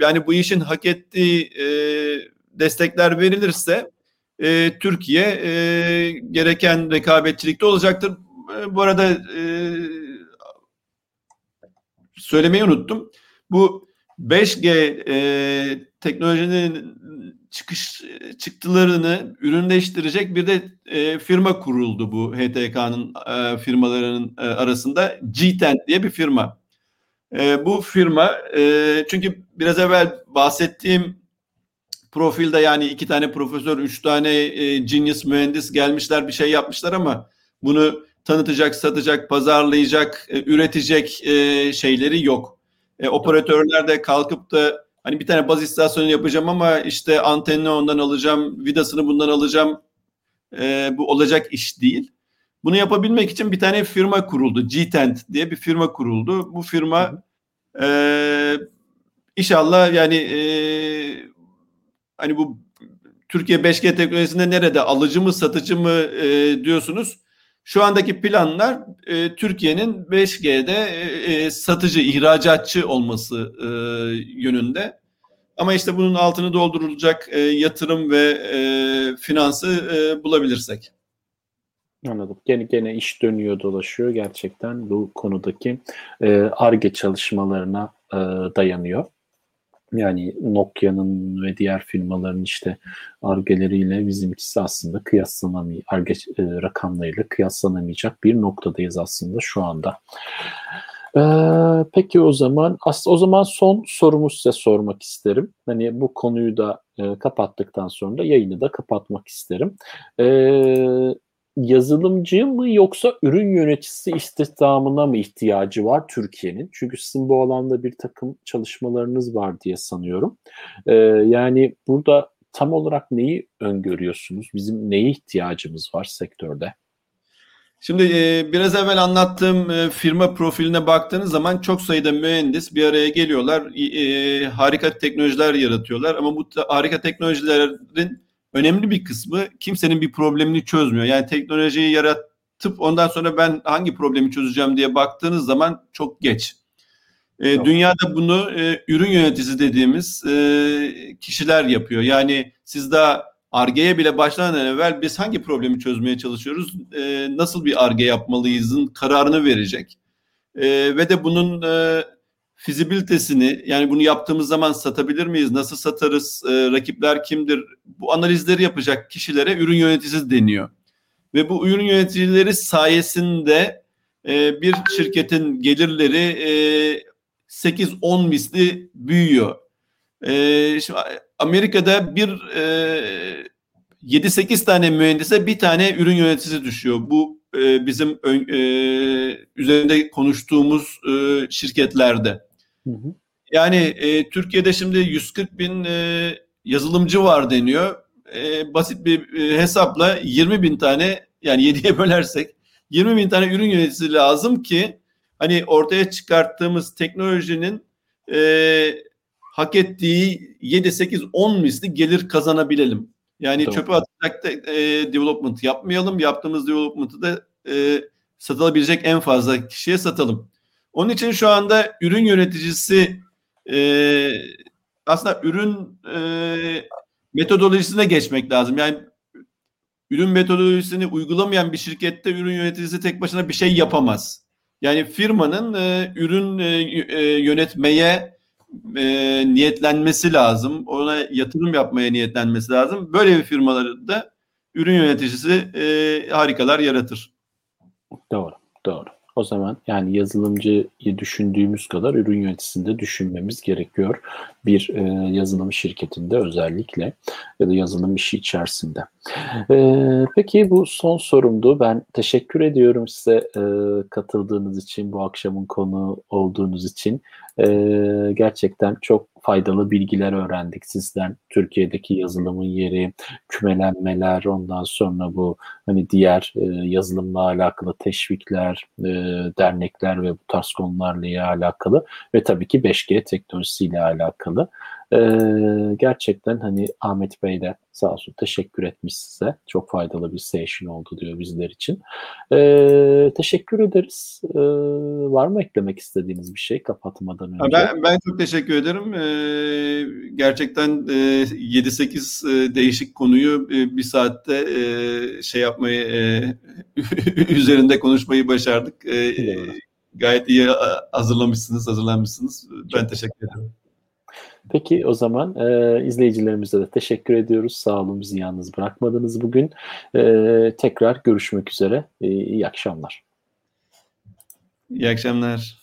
yani bu işin hak ettiği e, destekler verilirse e, Türkiye e, gereken rekabetçilikte olacaktır. E, bu arada e, söylemeyi unuttum. Bu 5G e, teknolojinin çıkış çıktılarını ürünleştirecek bir de e, firma kuruldu bu HTK'nın e, firmalarının e, arasında G10 diye bir firma. E, bu firma e, çünkü biraz evvel bahsettiğim profilde yani iki tane profesör, üç tane e, genius mühendis gelmişler bir şey yapmışlar ama bunu tanıtacak, satacak, pazarlayacak, e, üretecek e, şeyleri yok. E, operatörler de kalkıp da hani bir tane baz istasyonu yapacağım ama işte antenini ondan alacağım, vidasını bundan alacağım. E, bu olacak iş değil. Bunu yapabilmek için bir tane firma kuruldu. G-Tent diye bir firma kuruldu. Bu firma e, inşallah yani e, hani bu Türkiye 5G teknolojisinde nerede alıcı mı satıcı mı e, diyorsunuz. Şu andaki planlar e, Türkiye'nin 5G'de e, e, satıcı, ihracatçı olması e, yönünde. Ama işte bunun altını doldurulacak e, yatırım ve e, finansı e, bulabilirsek. Anladım. Gene gene iş dönüyor dolaşıyor gerçekten bu konudaki ARGE e, çalışmalarına e, dayanıyor. Yani Nokia'nın ve diğer firmaların işte argeleriyle bizimkisi aslında kıyaslanamayacak, arge e, rakamlarıyla kıyaslanamayacak bir noktadayız aslında şu anda. Ee, peki o zaman aslında o zaman son sorumu size sormak isterim. Hani bu konuyu da e, kapattıktan sonra da yayını da kapatmak isterim. Ee, yazılımcı mı yoksa ürün yöneticisi istihdamına mı ihtiyacı var Türkiye'nin? Çünkü sizin bu alanda bir takım çalışmalarınız var diye sanıyorum. Ee, yani burada tam olarak neyi öngörüyorsunuz? Bizim neye ihtiyacımız var sektörde? Şimdi e, biraz evvel anlattığım e, firma profiline baktığınız zaman çok sayıda mühendis bir araya geliyorlar. E, harika teknolojiler yaratıyorlar ama bu harika teknolojilerin önemli bir kısmı kimsenin bir problemini çözmüyor. Yani teknolojiyi yaratıp ondan sonra ben hangi problemi çözeceğim diye baktığınız zaman çok geç. E, tamam. Dünyada bunu e, ürün yöneticisi dediğimiz e, kişiler yapıyor. Yani siz daha Arge'ye bile başlamadan evvel biz hangi problemi çözmeye çalışıyoruz, e, nasıl bir Arge yapmalıyızın kararını verecek. E, ve de bunun e, fizibilitesini yani bunu yaptığımız zaman satabilir miyiz? Nasıl satarız? E, rakipler kimdir? Bu analizleri yapacak kişilere ürün yöneticisi deniyor. Ve bu ürün yöneticileri sayesinde e, bir şirketin gelirleri e, 8-10 misli büyüyor. E, şimdi Amerika'da bir e, 7-8 tane mühendise bir tane ürün yöneticisi düşüyor. Bu e, bizim e, üzerinde konuştuğumuz e, şirketlerde. Yani e, Türkiye'de şimdi 140 bin e, yazılımcı var deniyor. E, basit bir e, hesapla 20 bin tane yani 7'ye bölersek 20 bin tane ürün yöneticisi lazım ki hani ortaya çıkarttığımız teknolojinin e, hak ettiği 7, 8, 10 misli gelir kazanabilelim. Yani tamam. çöpe atacak da e, development yapmayalım. Yaptığımız development'ı da e, satılabilecek en fazla kişiye satalım. Onun için şu anda ürün yöneticisi e, aslında ürün e, metodolojisine geçmek lazım. Yani ürün metodolojisini uygulamayan bir şirkette ürün yöneticisi tek başına bir şey yapamaz. Yani firmanın e, ürün e, e, yönetmeye e, niyetlenmesi lazım. Ona yatırım yapmaya niyetlenmesi lazım. Böyle bir firmalarda ürün yöneticisi e, harikalar yaratır. Doğru, doğru. O zaman yani yazılımcıyı düşündüğümüz kadar ürün yöneticisinde düşünmemiz gerekiyor. Bir e, yazılım şirketinde özellikle ya da yazılım işi içerisinde. E, peki bu son sorumdu. Ben teşekkür ediyorum size e, katıldığınız için, bu akşamın konu olduğunuz için. E, gerçekten çok faydalı bilgiler öğrendik sizden. Türkiye'deki yazılımın yeri, kümelenmeler, ondan sonra bu hani diğer e, yazılımla alakalı teşvikler, e, dernekler ve bu tarz konularla alakalı ve tabii ki 5G teknolojisiyle alakalı. Ee, gerçekten hani Ahmet Bey de sağ olsun teşekkür etmiş size. Çok faydalı bir session oldu diyor bizler için. Ee, teşekkür ederiz. Ee, var mı eklemek istediğiniz bir şey kapatmadan önce? Ben, ben çok teşekkür ederim. Ee, gerçekten e, 7-8 e, değişik konuyu e, bir saatte e, şey yapmayı e, üzerinde konuşmayı başardık. E, gayet iyi hazırlamışsınız, hazırlanmışsınız. Ben teşekkür ederim. Peki o zaman e, izleyicilerimize de teşekkür ediyoruz. Sağ olun bizi yalnız bırakmadınız bugün. E, tekrar görüşmek üzere. E, iyi akşamlar. İyi akşamlar.